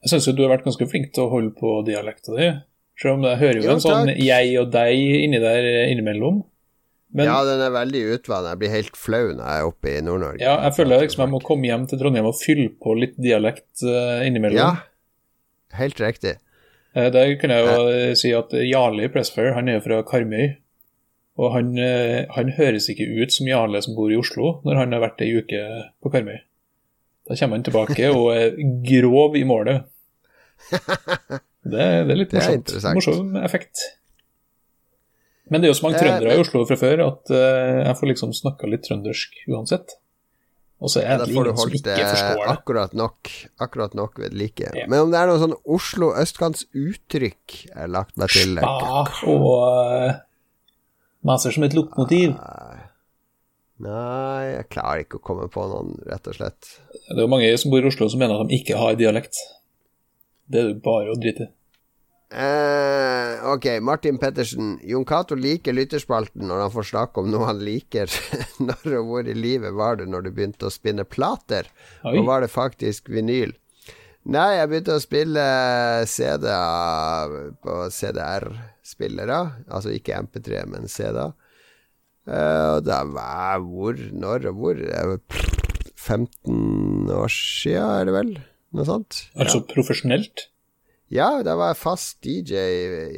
Jeg syns jo du har vært ganske flink til å holde på dialekta di. Selv om jeg hører jo Jo, en sånn takk. jeg og deg inni der innimellom. Men ja, den er veldig utvannet. Jeg blir helt flau når jeg er oppe i Nord-Norge. Ja, jeg føler liksom jeg må komme hjem til Trondheim og fylle på litt dialekt eh, innimellom. Ja, helt riktig. Eh, Der kunne jeg jo eh, si at Jarle Pressfair, han er jo fra Karmøy. Og han, han høres ikke ut som Jarle som bor i Oslo, når han har vært ei uke på Karmøy. Da kommer han tilbake og er grov i målet. Det, det er litt Det er Morsom effekt. Men det er jo så mange Eh, trøndere i Oslo fra før at eh, jeg får liksom snakka litt trøndersk uansett. Og så er det får du ingen som ikke forstår det. akkurat nok Akkurat nok ved like. Ja. Men om det er noe sånn Oslo østkantuttrykk jeg har lagt meg til Spa og uh, maser som et lokomotiv. Nei, jeg klarer ikke å komme på noen, rett og slett. Det er jo mange som bor i Oslo som mener at de ikke har dialekt. Det er jo bare å drite i. Eh, ok, Martin Pettersen. Jon Cato liker lytterspalten når han får snakke om noe han liker. når og hvor i livet var det når du begynte å spinne plater? Oi. Og var det faktisk vinyl? Nei, jeg begynte å spille CD-er på CDR-spillere. Altså ikke MP3, men CD-er. Eh, og da var hvor, når og hvor? Det er vel 15 år sia, er det vel? Noe sånt? Altså profesjonelt. Ja, da var jeg fast DJ.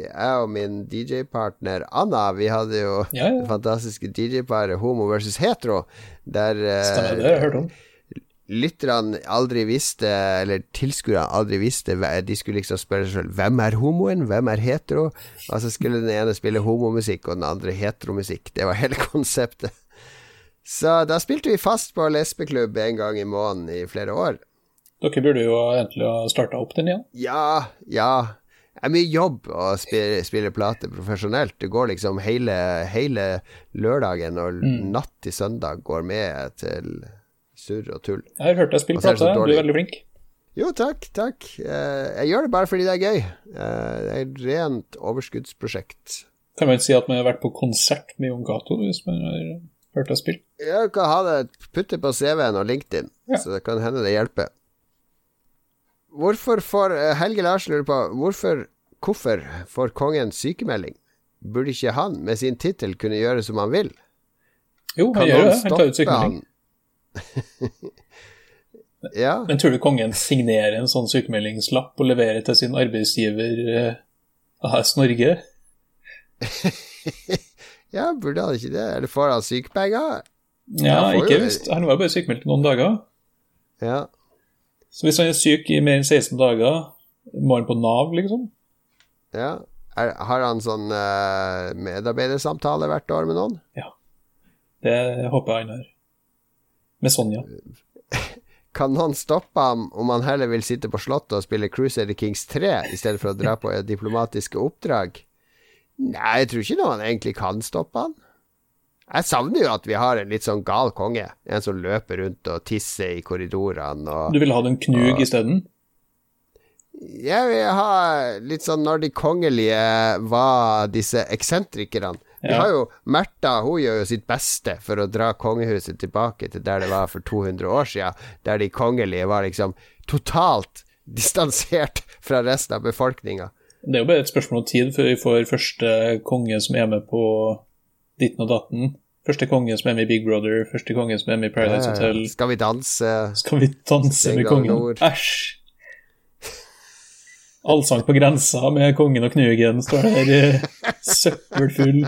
Jeg og min DJ-partner Anna, vi hadde jo Ja, ja. det fantastiske DJ-paret Homo versus Hetero, der eh, Stemmer, det har jeg hørt om. lytterne aldri visste, eller tilskuerne aldri visste De skulle liksom spørre seg selv hvem er homoen, hvem er hetero? Og så skulle den ene spille homomusikk, og den andre heteromusikk. Det var hele konseptet. Så da spilte vi fast på lesbeklubb en gang i måneden i flere år. Dere burde jo egentlig ha starta opp den igjen. Ja, ja. Det er mye jobb å spille, spille plate profesjonelt. Det går liksom hele, hele lørdagen og natt til søndag går med til surr og tull. Jeg har hørt deg spille plate, du er veldig flink. Jo, takk, takk. Eh, Jeg gjør det bare fordi det er gøy. Eh, Det er et rent overskuddsprosjekt. Kan man si at man har vært på konsert med Jon Cato hvis man har hørt deg spille? Jeg kan ha det putte på CV-en og LinkedIn, Ja. så det kan hende det hjelper. Hvorfor får eh, Helge Larsen lurer på hvorfor, hvorfor får kongen sykemelding? Burde ikke han med sin tittel kunne gjøre som han vil? Jo, han Kan gjør det. Han tar ut sykemelding. ja, Men tror du kongen signerer en sånn sykemeldingslapp og leverer til sin arbeidsgiver eh, AS Norge? ja, burde han ikke det? Eller får han sykepenger? Ja, ikke visst. Han var bare sykemeldt noen dager. Ja. Så hvis han er syk i mer enn 16 dager, må han på Nav, liksom? ja. Er, har han sånn uh, medarbeidersamtale hvert år med noen? Ja. Det håper jeg han har. Med Sonja. Kan noen stoppe ham om han heller vil sitte på Slottet og spille Crusader Kings 3 i stedet for å dra på diplomatiske oppdrag? Nei, jeg tror ikke noen egentlig kan stoppe han. Jeg savner jo at vi har en litt sånn gal konge. En som løper rundt og tisser i korridorene og Du ville hatt en knug isteden? Jeg vil ha litt sånn når de kongelige var disse eksentrikerne. Vi Ja. har jo Märtha, hun gjør jo sitt beste for å dra kongehuset tilbake til der det var for 200 år siden, der de kongelige var liksom totalt distansert fra resten av befolkninga. Det er jo bare et spørsmål om tid før vi får første konge som er med på ditten og datten. Første kongen som er med i Big Brother, første kongen som er med i Paradise Hotel. Skal vi danse? Skal vi danse med kongen? Æsj! Allsang på grensa med kongen og knugen står der eh, søppelfull.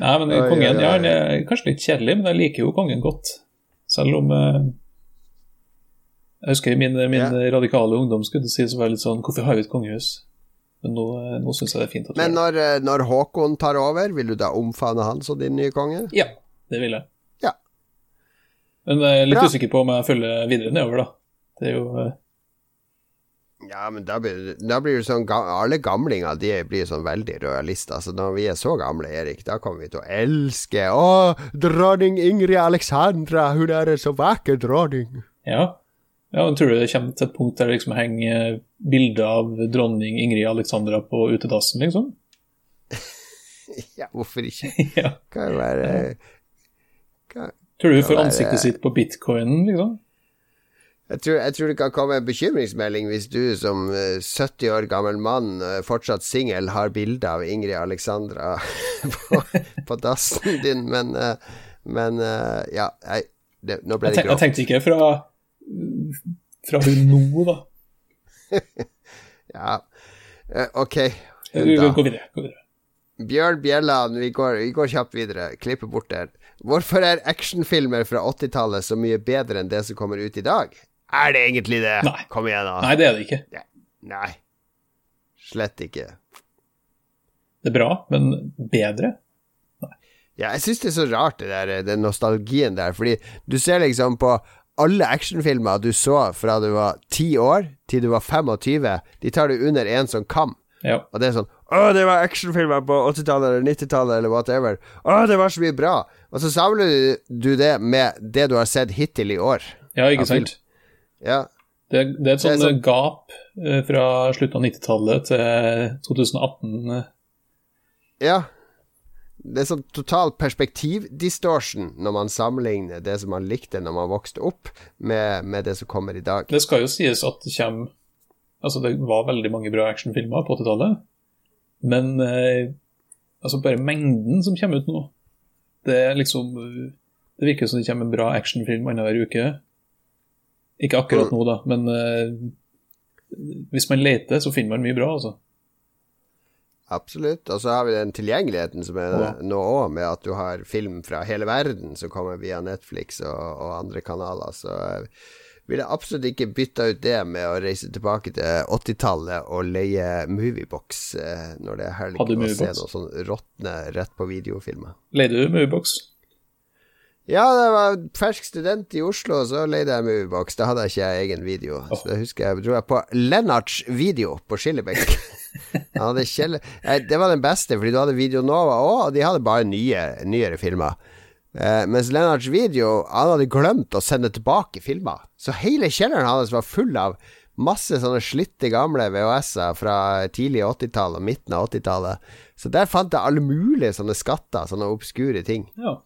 Nei, men kongen ja, han er kanskje litt kjedelig, men jeg liker jo kongen godt. Selv om eh, Jeg husker min, min radikale ungdom skulle det så var litt sånn Hvorfor har vi et kongehus? Men nå, eh, nå syns jeg det er fint Men når, eh, når Håkon tar over, vil du da omfavne han som din nye konge? Ja, det vil jeg. Ja. Men jeg er litt Bra. usikker på om jeg følger videre nedover, da. Det er jo eh, Ja, men da blir, da blir sånn Alle gamlinger de blir sånn veldig rojalister. Så når vi er så gamle, Erik, da kommer vi til å elske Å, dronning Ingrid Alexandra, hun er en så vakker dronning. Ja. Ja men tror du det kommer til et punkt der det liksom henger bilder av dronning Ingrid Alexandra på utedassen, liksom? Ja, hvorfor ikke? ja. Kan jo være kan, Tror du hun får ansiktet være- sitt på bitcoinen, liksom? jeg, tror, jeg tror det kan komme en bekymringsmelding hvis du som eh, 70 år gammel mann, eh, fortsatt singel, har bilde av Ingrid Alexandra på, på dassen din, men eh, Men eh, ja, jeg, det, nå ble det grått. jeg tenkte ikke fra, fra hun nå, da. Ja. Eh, ok. Da. går videre. Gå videre. Bjørn Bjelland, vi går, vi går kjapt videre. Klipper bort der. Hvorfor er actionfilmer fra 80-tallet så mye bedre enn det som kommer ut i dag? Er det egentlig det? Nei. Kom igjen, da. Nei, det er det ikke. Nei. Slett ikke. Det er bra, men bedre? Ja, jeg syns det er så rart, det der, den nostalgien der. Fordi du ser liksom på alle actionfilmer du så fra du var ti år til du var 25, de tar du under en sånn kam. Ja. Og det er sånn Å, det var actionfilmer på 80-tallet eller 90-tallet eller whatever. Å, det var så mye bra. Og så samler du det med det du har sett hittil i år. ja, ikke sant? Ja. Det, det er et sånt sånn sånn- gap eh, fra slutten av 90-tallet til 2018. eh. ja. Det er sånn total perspektivdistortion når man sammenligner det som man likte når man vokste opp, med, med det som kommer i dag. Det skal jo sies at det kommer Altså, det var veldig mange bra actionfilmer på 80-tallet, men eh, altså bare mengden som kommer ut nå Det er liksom Det virker som det kommer en bra actionfilm annenhver uke. Ikke akkurat nå, da, men eh, hvis man leter, så finner man mye bra, altså. Absolutt. Og så har vi den tilgjengeligheten som er Ja. nå òg, med at du har film fra hele verden som kommer via Netflix og, og andre kanaler. Så jeg ville absolutt ikke bytta ut det med å reise tilbake til 80-tallet og leie Moviebox eh, når det er helg og se noe sånn råtne rett på videofilmer. Leide du Moviebox? Ja, det jeg var fersk student i Oslo, så leide jeg Moviebox. Da hadde jeg ikke egen video. Så det husker jeg dro jeg på Lennarts video på Skillebekk. Det var den beste, fordi du hadde Video Nova òg, og de hadde bare nye, nyere filmer. Eh, mens Lennarts video, han hadde glemt å sende tilbake filmer. Så hele kjelleren hans var full av masse sånne slitte gamle VHS-er fra tidlig 80-tall og midten av 80-tallet. Så der fant jeg alle mulige sånne skatter, sånne obskure ting. Ja.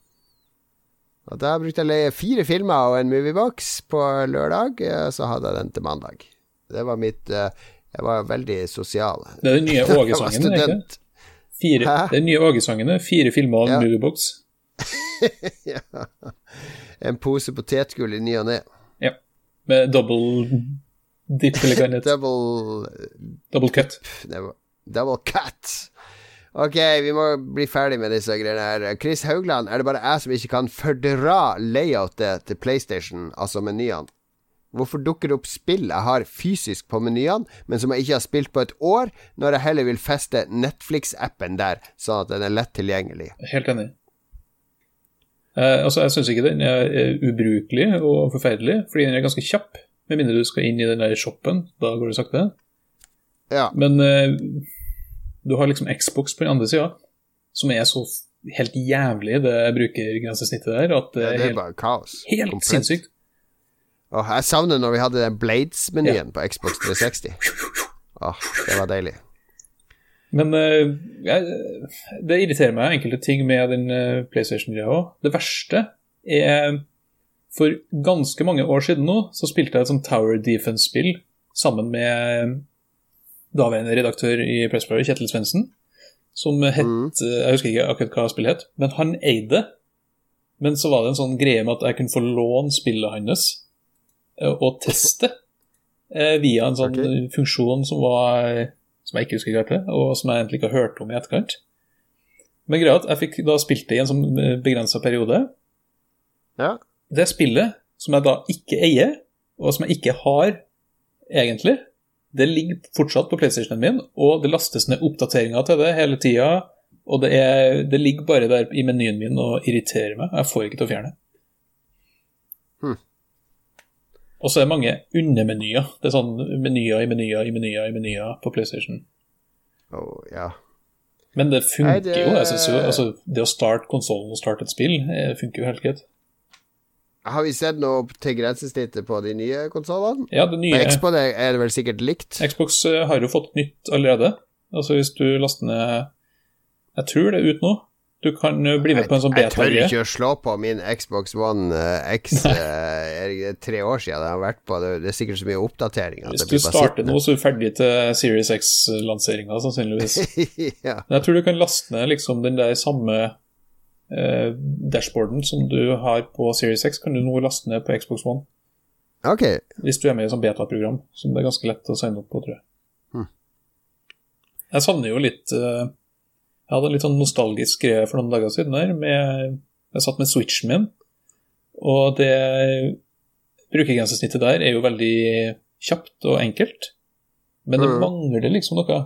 Og da brukte jeg å leie fire filmer og en moviebox på lørdag, og så hadde jeg den til mandag. Det var mitt eh, Jeg var veldig sosial. Det er den nye Åge-sangen, ikke? Fire, det er den nye Åge-sangene. Fire filmer av Ja. Moviebox. ja. En pose potetgull i ny og ne. Ja. Med double dip, eller hva det heter. Double Double cut. Double cut. Ok, vi må bli ferdig med disse greiene her. Chris Haugland, er det bare jeg som ikke kan fordra layoutet til PlayStation, altså menyene? Hvorfor dukker det opp spill jeg har fysisk på menyene, men som jeg ikke har spilt på et år, når jeg heller vil feste Netflix-appen der, sånn at den er lett tilgjengelig? Helt enig. Eh, altså, jeg syns ikke den er ubrukelig og forferdelig, fordi den er ganske kjapp. Med mindre du skal inn i den der shoppen, da går det sakte. Ja. Men eh, du har liksom Xbox på den andre sida, som er så helt jævlig, det brukergrensesnittet der, at det Ja, er det er helt, bare kaos. helt Komplett. sinnssykt. Åh, jeg savner når vi hadde den Blades-menyen på Xbox 360. Åh, det var deilig. Men uh, jeg, det irriterer meg enkelte ting med den uh, PlayStation-greia òg. Det verste er For ganske mange år siden nå så spilte jeg et sånt Tower Defense-spill sammen med daværende redaktør i Pressbury, Kjetil Svendsen, som het Mm. Jeg husker ikke akkurat hva spillet het, men han eide. Men så var det en sånn greie med at jeg kunne få låne spillet hans eh, og teste. eh, via en sånn okay. funksjon som var Som jeg ikke husker hva det, og som jeg egentlig ikke har hørt om i etterkant. Men greia at jeg fikk da spilt det i en sånn begrensa periode. Ja. Det spillet som jeg da ikke eier, og som jeg ikke har egentlig, det ligger fortsatt på PlayStationen min, og det lastes ned oppdateringer til det hele tida. Og det, er, det ligger bare der i menyen min og irriterer meg. Jeg får ikke til å fjerne det. Hmm. Og så er det mange undermenyer. Det er sånn menyer i menyer i menyer i menyer på PlayStation. Oh, ja. Men det funker Nei, det- jo. jeg synes jo altså, Det å starte konsollen og starte et spill, eh, funker jo helt greit. Har vi sett noe til grensesnittet på de nye konsollene? Ja, det På nye Xbox er det vel sikkert likt? Xbox eh, har jo fått nytt allerede. Altså hvis du laster ned Jeg tror det er ut nå. Du kan eh, bli med på en sånn beta. Jeg tør ikke å slå på min Xbox One eh, X. Det er tre år siden jeg har vært på. Det det er sikkert så mye oppdateringer. at Hvis du starter nå, så er du ferdig til Series X-lanseringa, sannsynligvis. ja. Jeg tror du kan laste ned liksom den der samme eh, dashboarden som du har på Series X, kan du nå laste ned på Xbox One. Ok. Hvis du er med i et sånt beta-program, som det er ganske lett å signe opp på, tror jeg. Hmm. Jeg savner jo litt eh, Jeg hadde en litt sånn nostalgisk greie for noen dager siden der. Med, jeg satt med switchen min, og det brukergrensesnittet der er jo veldig kjapt og enkelt. Men det Hmm. mangler liksom noe.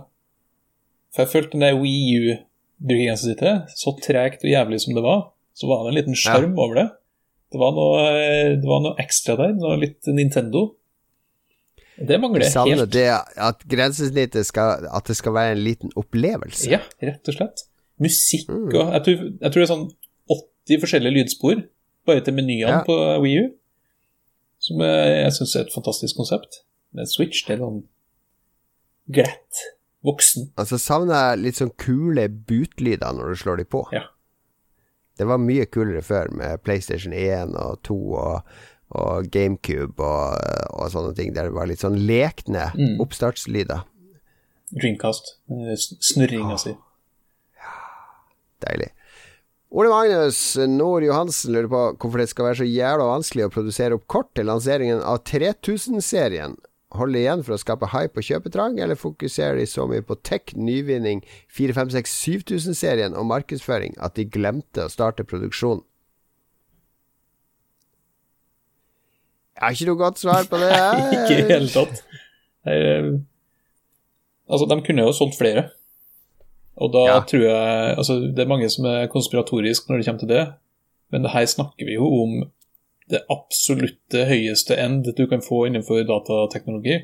For jeg følte den der Wii U-brukergrensesnittet, så tregt og jævlig som det var, så var det en liten sjarm over det. Det var, noe, det var noe ekstra der, noe litt Nintendo. Det mangler Jeg helt. det at grensesnittet skal At det skal være en liten opplevelse. Ja, rett og slett. Musikk Mm. og jeg tror, jeg tror det er sånn 80 forskjellige lydspor bare til menyene Ja. på Wii U. Som jeg, jeg syns er et fantastisk konsept. Men Switch, det er sånn glatt, voksen. Altså savner jeg litt sånn kule bootlyder når du slår de på. Ja. Det var mye kulere før med PlayStation 1 og 2 og, og GameCube og, og sånne ting, der det var litt sånn lekne Mm. oppstartslyder. Dreamcast. eh, Snurringa si. Deilig. Ole Magnus Nord Johansen lurer på hvorfor det skal være så jævla vanskelig å produsere opp kort til lanseringen av 3000-serien. Holder de igjen for å skape hype og kjøpetrang, eller fokuserer de så mye på tech, nyvinning, 456-7000-serien og markedsføring at de glemte å starte produksjon? Jeg har ikke noe godt svar på det. Ikke i det hele tatt. Altså, de kunne jo solgt flere. Og da Ja. tror jeg Altså, det er mange som er konspiratoriske når det kommer til det, men det her snakker vi jo om det absolutte høyeste end du kan få innenfor datateknologi.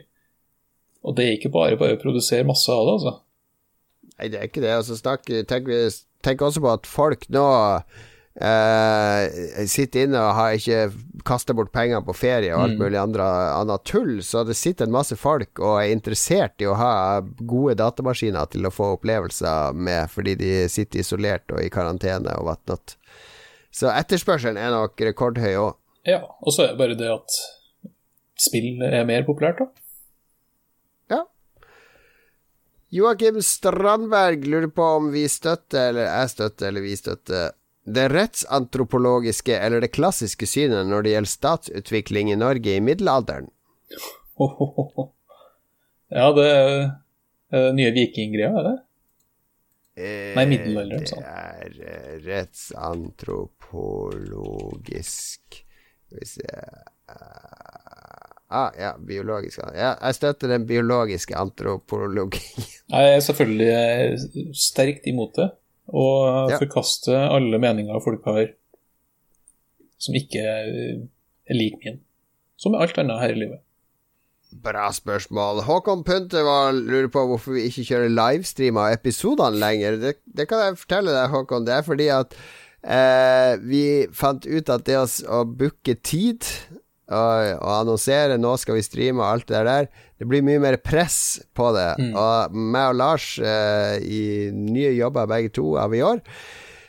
Og det er ikke bare bare å produsere masse av det, altså. Nei, det er ikke det. Altså, snakk, tenk, tenk også på at folk nå eh, sitter inne og har ikke kasta bort penger på ferie og alt Mm. mulig andre, annet tull, så det sitter en masse folk og er interessert i å ha gode datamaskiner til å få opplevelser med, fordi de sitter isolert og i karantene og whatnot. Så etterspørselen er nok rekordhøy òg. Ja, og så er det bare det at spill er mer populært, da. Ja. Joakim Strandberg lurer på om vi støtter, eller jeg støtter, eller vi støtter det rettsantropologiske eller det klassiske synet når det gjelder statsutvikling i Norge i middelalderen. Ja, det er er det nye vikinggreia, er det? Eh, Nei, middelalderen, sånn. Det er eh, rettsantropoologisk Vi se Eh, ah, Ja, biologisk Ja, jeg støtter den biologiske antropologien. Jeg er selvfølgelig eh, sterkt imot det, og Ja. forkaster alle meninger folk har som ikke er lik min. Som med alt annet her i livet. Bra spørsmål. Håkon Puntervold lurer på hvorfor vi ikke kjører livestream av episodene lenger. Det, det kan jeg fortelle deg, Håkon. Det er fordi at eh, vi fant ut at det å, å booke tid og, og annonsere 'nå skal vi streame' og alt det der, det blir mye mer press på det. Og meg og Lars eh, i nye jobber begge to av i år.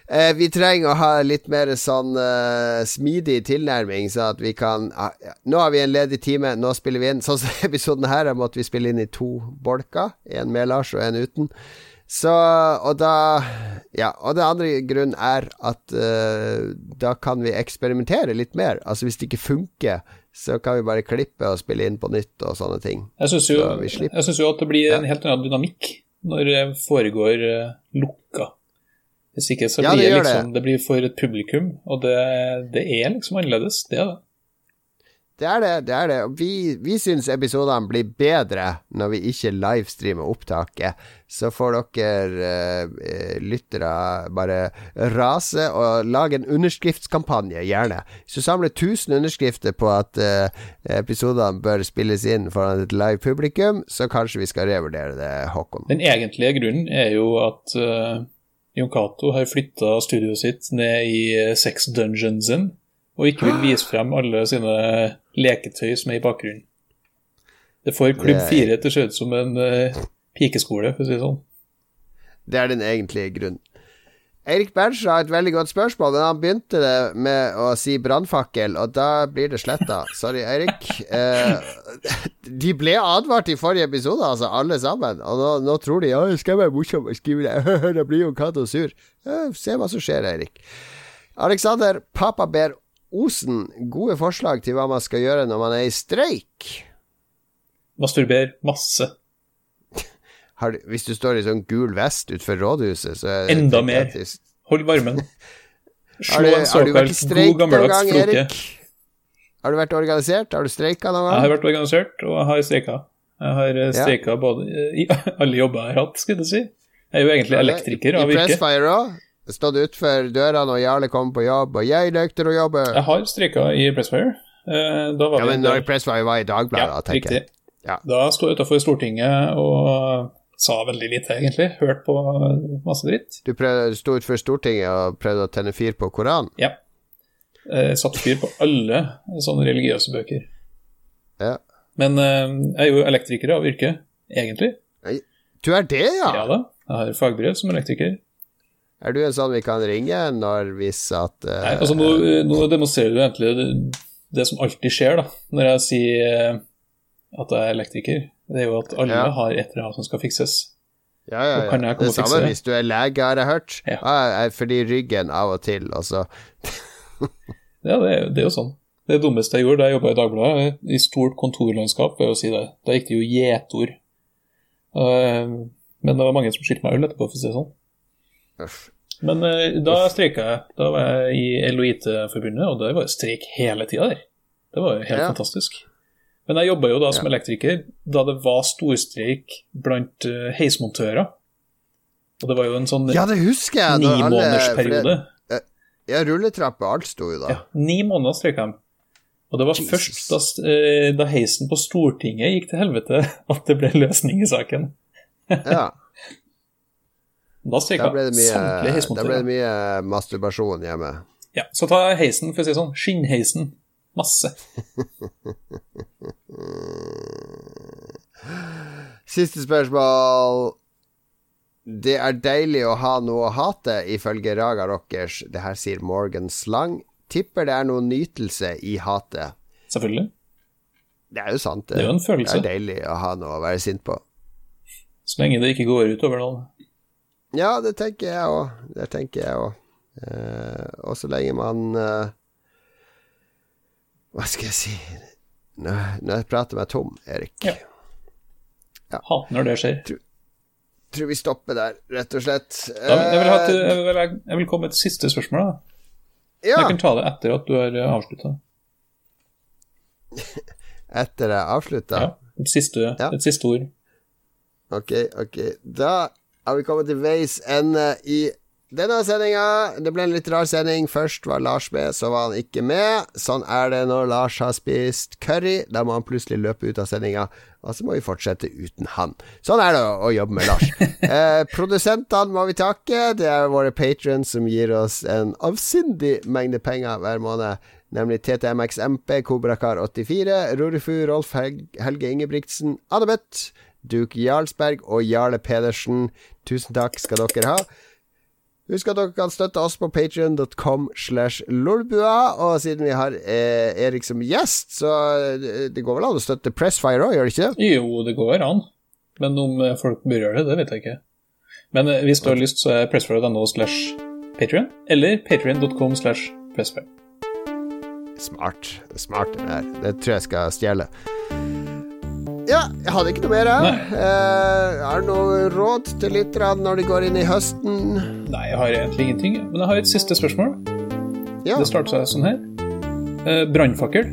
Eh, vi trenger å ha litt mer sånn eh, smidig tilnærming, så at vi kan ah, Nå har vi en ledig time, nå spiller vi inn. Sånn som episoden her måtte vi spille inn i to bolker. En med Lars og en uten. Så, og da Ja, og det andre grunnen er at uh, da kan vi eksperimentere litt mer. Altså hvis det ikke funker, så kan vi bare klippe og spille inn på nytt og sånne ting. Jeg syns jo, jo, at det blir en helt annen dynamikk når det foregår uh, lukka. Hvis ikke så blir ja, det, liksom, det. det blir for et publikum, og det, det er liksom annerledes. Det er det. Det er det. det er det. Vi, vi syns episodene blir bedre når vi ikke livestreamer opptaket. Så får dere eh, lyttere bare rase og lage en underskriftskampanje, gjerne. Hvis du samler 1000 underskrifter på at eh, episodene bør spilles inn foran et live publikum, så kanskje vi skal revurdere det, Håkon. Den egentlige grunnen er jo at eh, Jon Cato har flytta studioet sitt ned i Sex Dungeonsen og ikke vil vise frem alle sine leketøy som er i bakgrunnen. Det får Klubb 4 til å se ut som en uh, pikeskole, for å si det sånn. Det er den egentlige grunnen. Eirik Berntsen har et veldig godt spørsmål, men han begynte det med å si brannfakkel, og da blir det sletta. Sorry, Eirik. Eh, de ble advart i forrige episode, altså, alle sammen. Og nå, nå tror de ja, skal jeg være morsom og skrive det. da blir jo Cato sur. Eh, se hva som skjer, Eirik. Alexander Papa ber Osen, gode forslag til hva man skal gjøre når man er i streik? Masturber masse. Du, hvis du står i sånn gul vest utenfor rådhuset, så er det Enda mer. Hold varmen. Slå en såkalt god gammeldags floke. Har du vært organisert? Har du streika noen gang? Jeg har vært organisert, og jeg har streika. Jeg har eh, streika ja. både i alle jobber jeg har hatt, skulle jeg si. Jeg er jo egentlig elektriker av yrke. I Pressfire òg? Stått utfor døra når Jarle kom på jobb, og 'jeg nekter å jobbe'. Jeg har streika i Pressfire. Eh, ja, men når Pressfire var i Dagbladet, ja, tenker jeg. Ja. Da sto jeg utafor Stortinget og sa veldig lite, egentlig. Hørt på masse dritt. Du sto utenfor Stortinget og prøvde å tenne fyr på Koranen? Ja. Eh, satt fyr på alle sånne religiøse bøker. Ja. Men eh, jeg er jo elektriker av yrke, egentlig. Du er det, ja? Ja da. Jeg har fagbrev som elektriker. Er du en sånn vi kan ringe når hvis at uh, Nei, altså nå, nå, demonstrerer du egentlig det, det, som alltid skjer, da, når jeg sier uh, at jeg er elektriker. Det er jo at alle ja. har et eller annet som skal fikses. Ja, ja, ja. det det samme hvis du er lege, har jeg hørt. Ja. Ah, fordi ryggen av og til, altså. ja, det er, det er, jo sånn. Det dummeste jeg gjorde da jeg jobba i Dagbladet, i stort kontorlandskap, ved å si det. Da gikk det jo gjetord. Uh, men det var mange som skyldte meg øl etterpå, for å si det sånn. Men uh, da streika jeg. Da var jeg i LOIT-forbundet, og det var streik hele tida der. Det var jo helt ja. fantastisk. Men jeg jobba jo da som ja. elektriker da det var storstreik blant uh, heismontører. Og det var jo en sånn ja, det husker jeg, nimånedersperiode. Ja, rulletrappe, alt sto jo da. Ja, ni måneder streika de. Og det var Jesus. først da, uh, da, heisen på Stortinget gikk til helvete, at det ble løsning i saken. ja. Da streika samtlige heismontører. Da ble det mye masturbasjon hjemme. Ja, så ta heisen, for å si det sånn. Skinnheisen. Masse. Siste spørsmål. Det er deilig å ha noe å hate, ifølge Raga Rockers. Det her sier Morgan Slang. Tipper det er noe nytelse i hatet. Selvfølgelig. Det er jo sant. Det, det er jo en følelse. Det er deilig å ha noe å være sint på. Så lenge det ikke går ut over noen. Ja, det tenker jeg òg. Det tenker jeg òg. Eh, og så lenge man eh, Hva skal jeg si Når, når jeg prater meg tom, Erik. Ja. ja. Når det skjer. Tror, tror vi stopper der, rett og slett. Da, jeg, vil til, jeg, vil, jeg, vil, komme med et siste spørsmål. da. Ja. Jeg kan ta det etter at du har eh, avslutta. etter jeg avslutta? Ja. Et siste, et siste ord. Ok, ok. Da har vi kommet til veis ende i denne sendinga. Det ble en litt rar sending. Først var Lars med, så var han ikke med. Sånn er det når Lars har spist curry. Da må han plutselig løpe ut av sendinga, og så må vi fortsette uten han. Sånn er det å, jobbe med Lars. eh, produsentene må vi takke. Det er våre patrions som gir oss en avsindig mengde penger hver måned. Nemlig TTMXMP, Kobrakar84, Rorifu, Rolf Helge Ingebrigtsen, Adabet, Duke Jarlsberg og Jarle Pedersen. Tusen takk skal dere ha. Husk at dere kan støtte oss på patrion.com slash lolbua. Og siden vi har eh, Erik som gjest, så eh, det går vel an å støtte Pressfire òg, gjør det ikke det? Jo, det går an. Men om eh, folk bør gjøre det, det vet jeg ikke. Men eh, hvis du har lyst, så er pressfire.no slash patrion, eller patrion.com slash pressfire. Smart. Smart, det der. Det tror jeg skal stjele. Ja, jeg hadde ikke noe mer, jeg. Eh, har du noe råd til lytterne når de går inn i høsten? Nei, jeg har egentlig ingenting. Men jeg har et siste spørsmål. Ja. Det starter seg sånn her. Eh, Brannfakkel.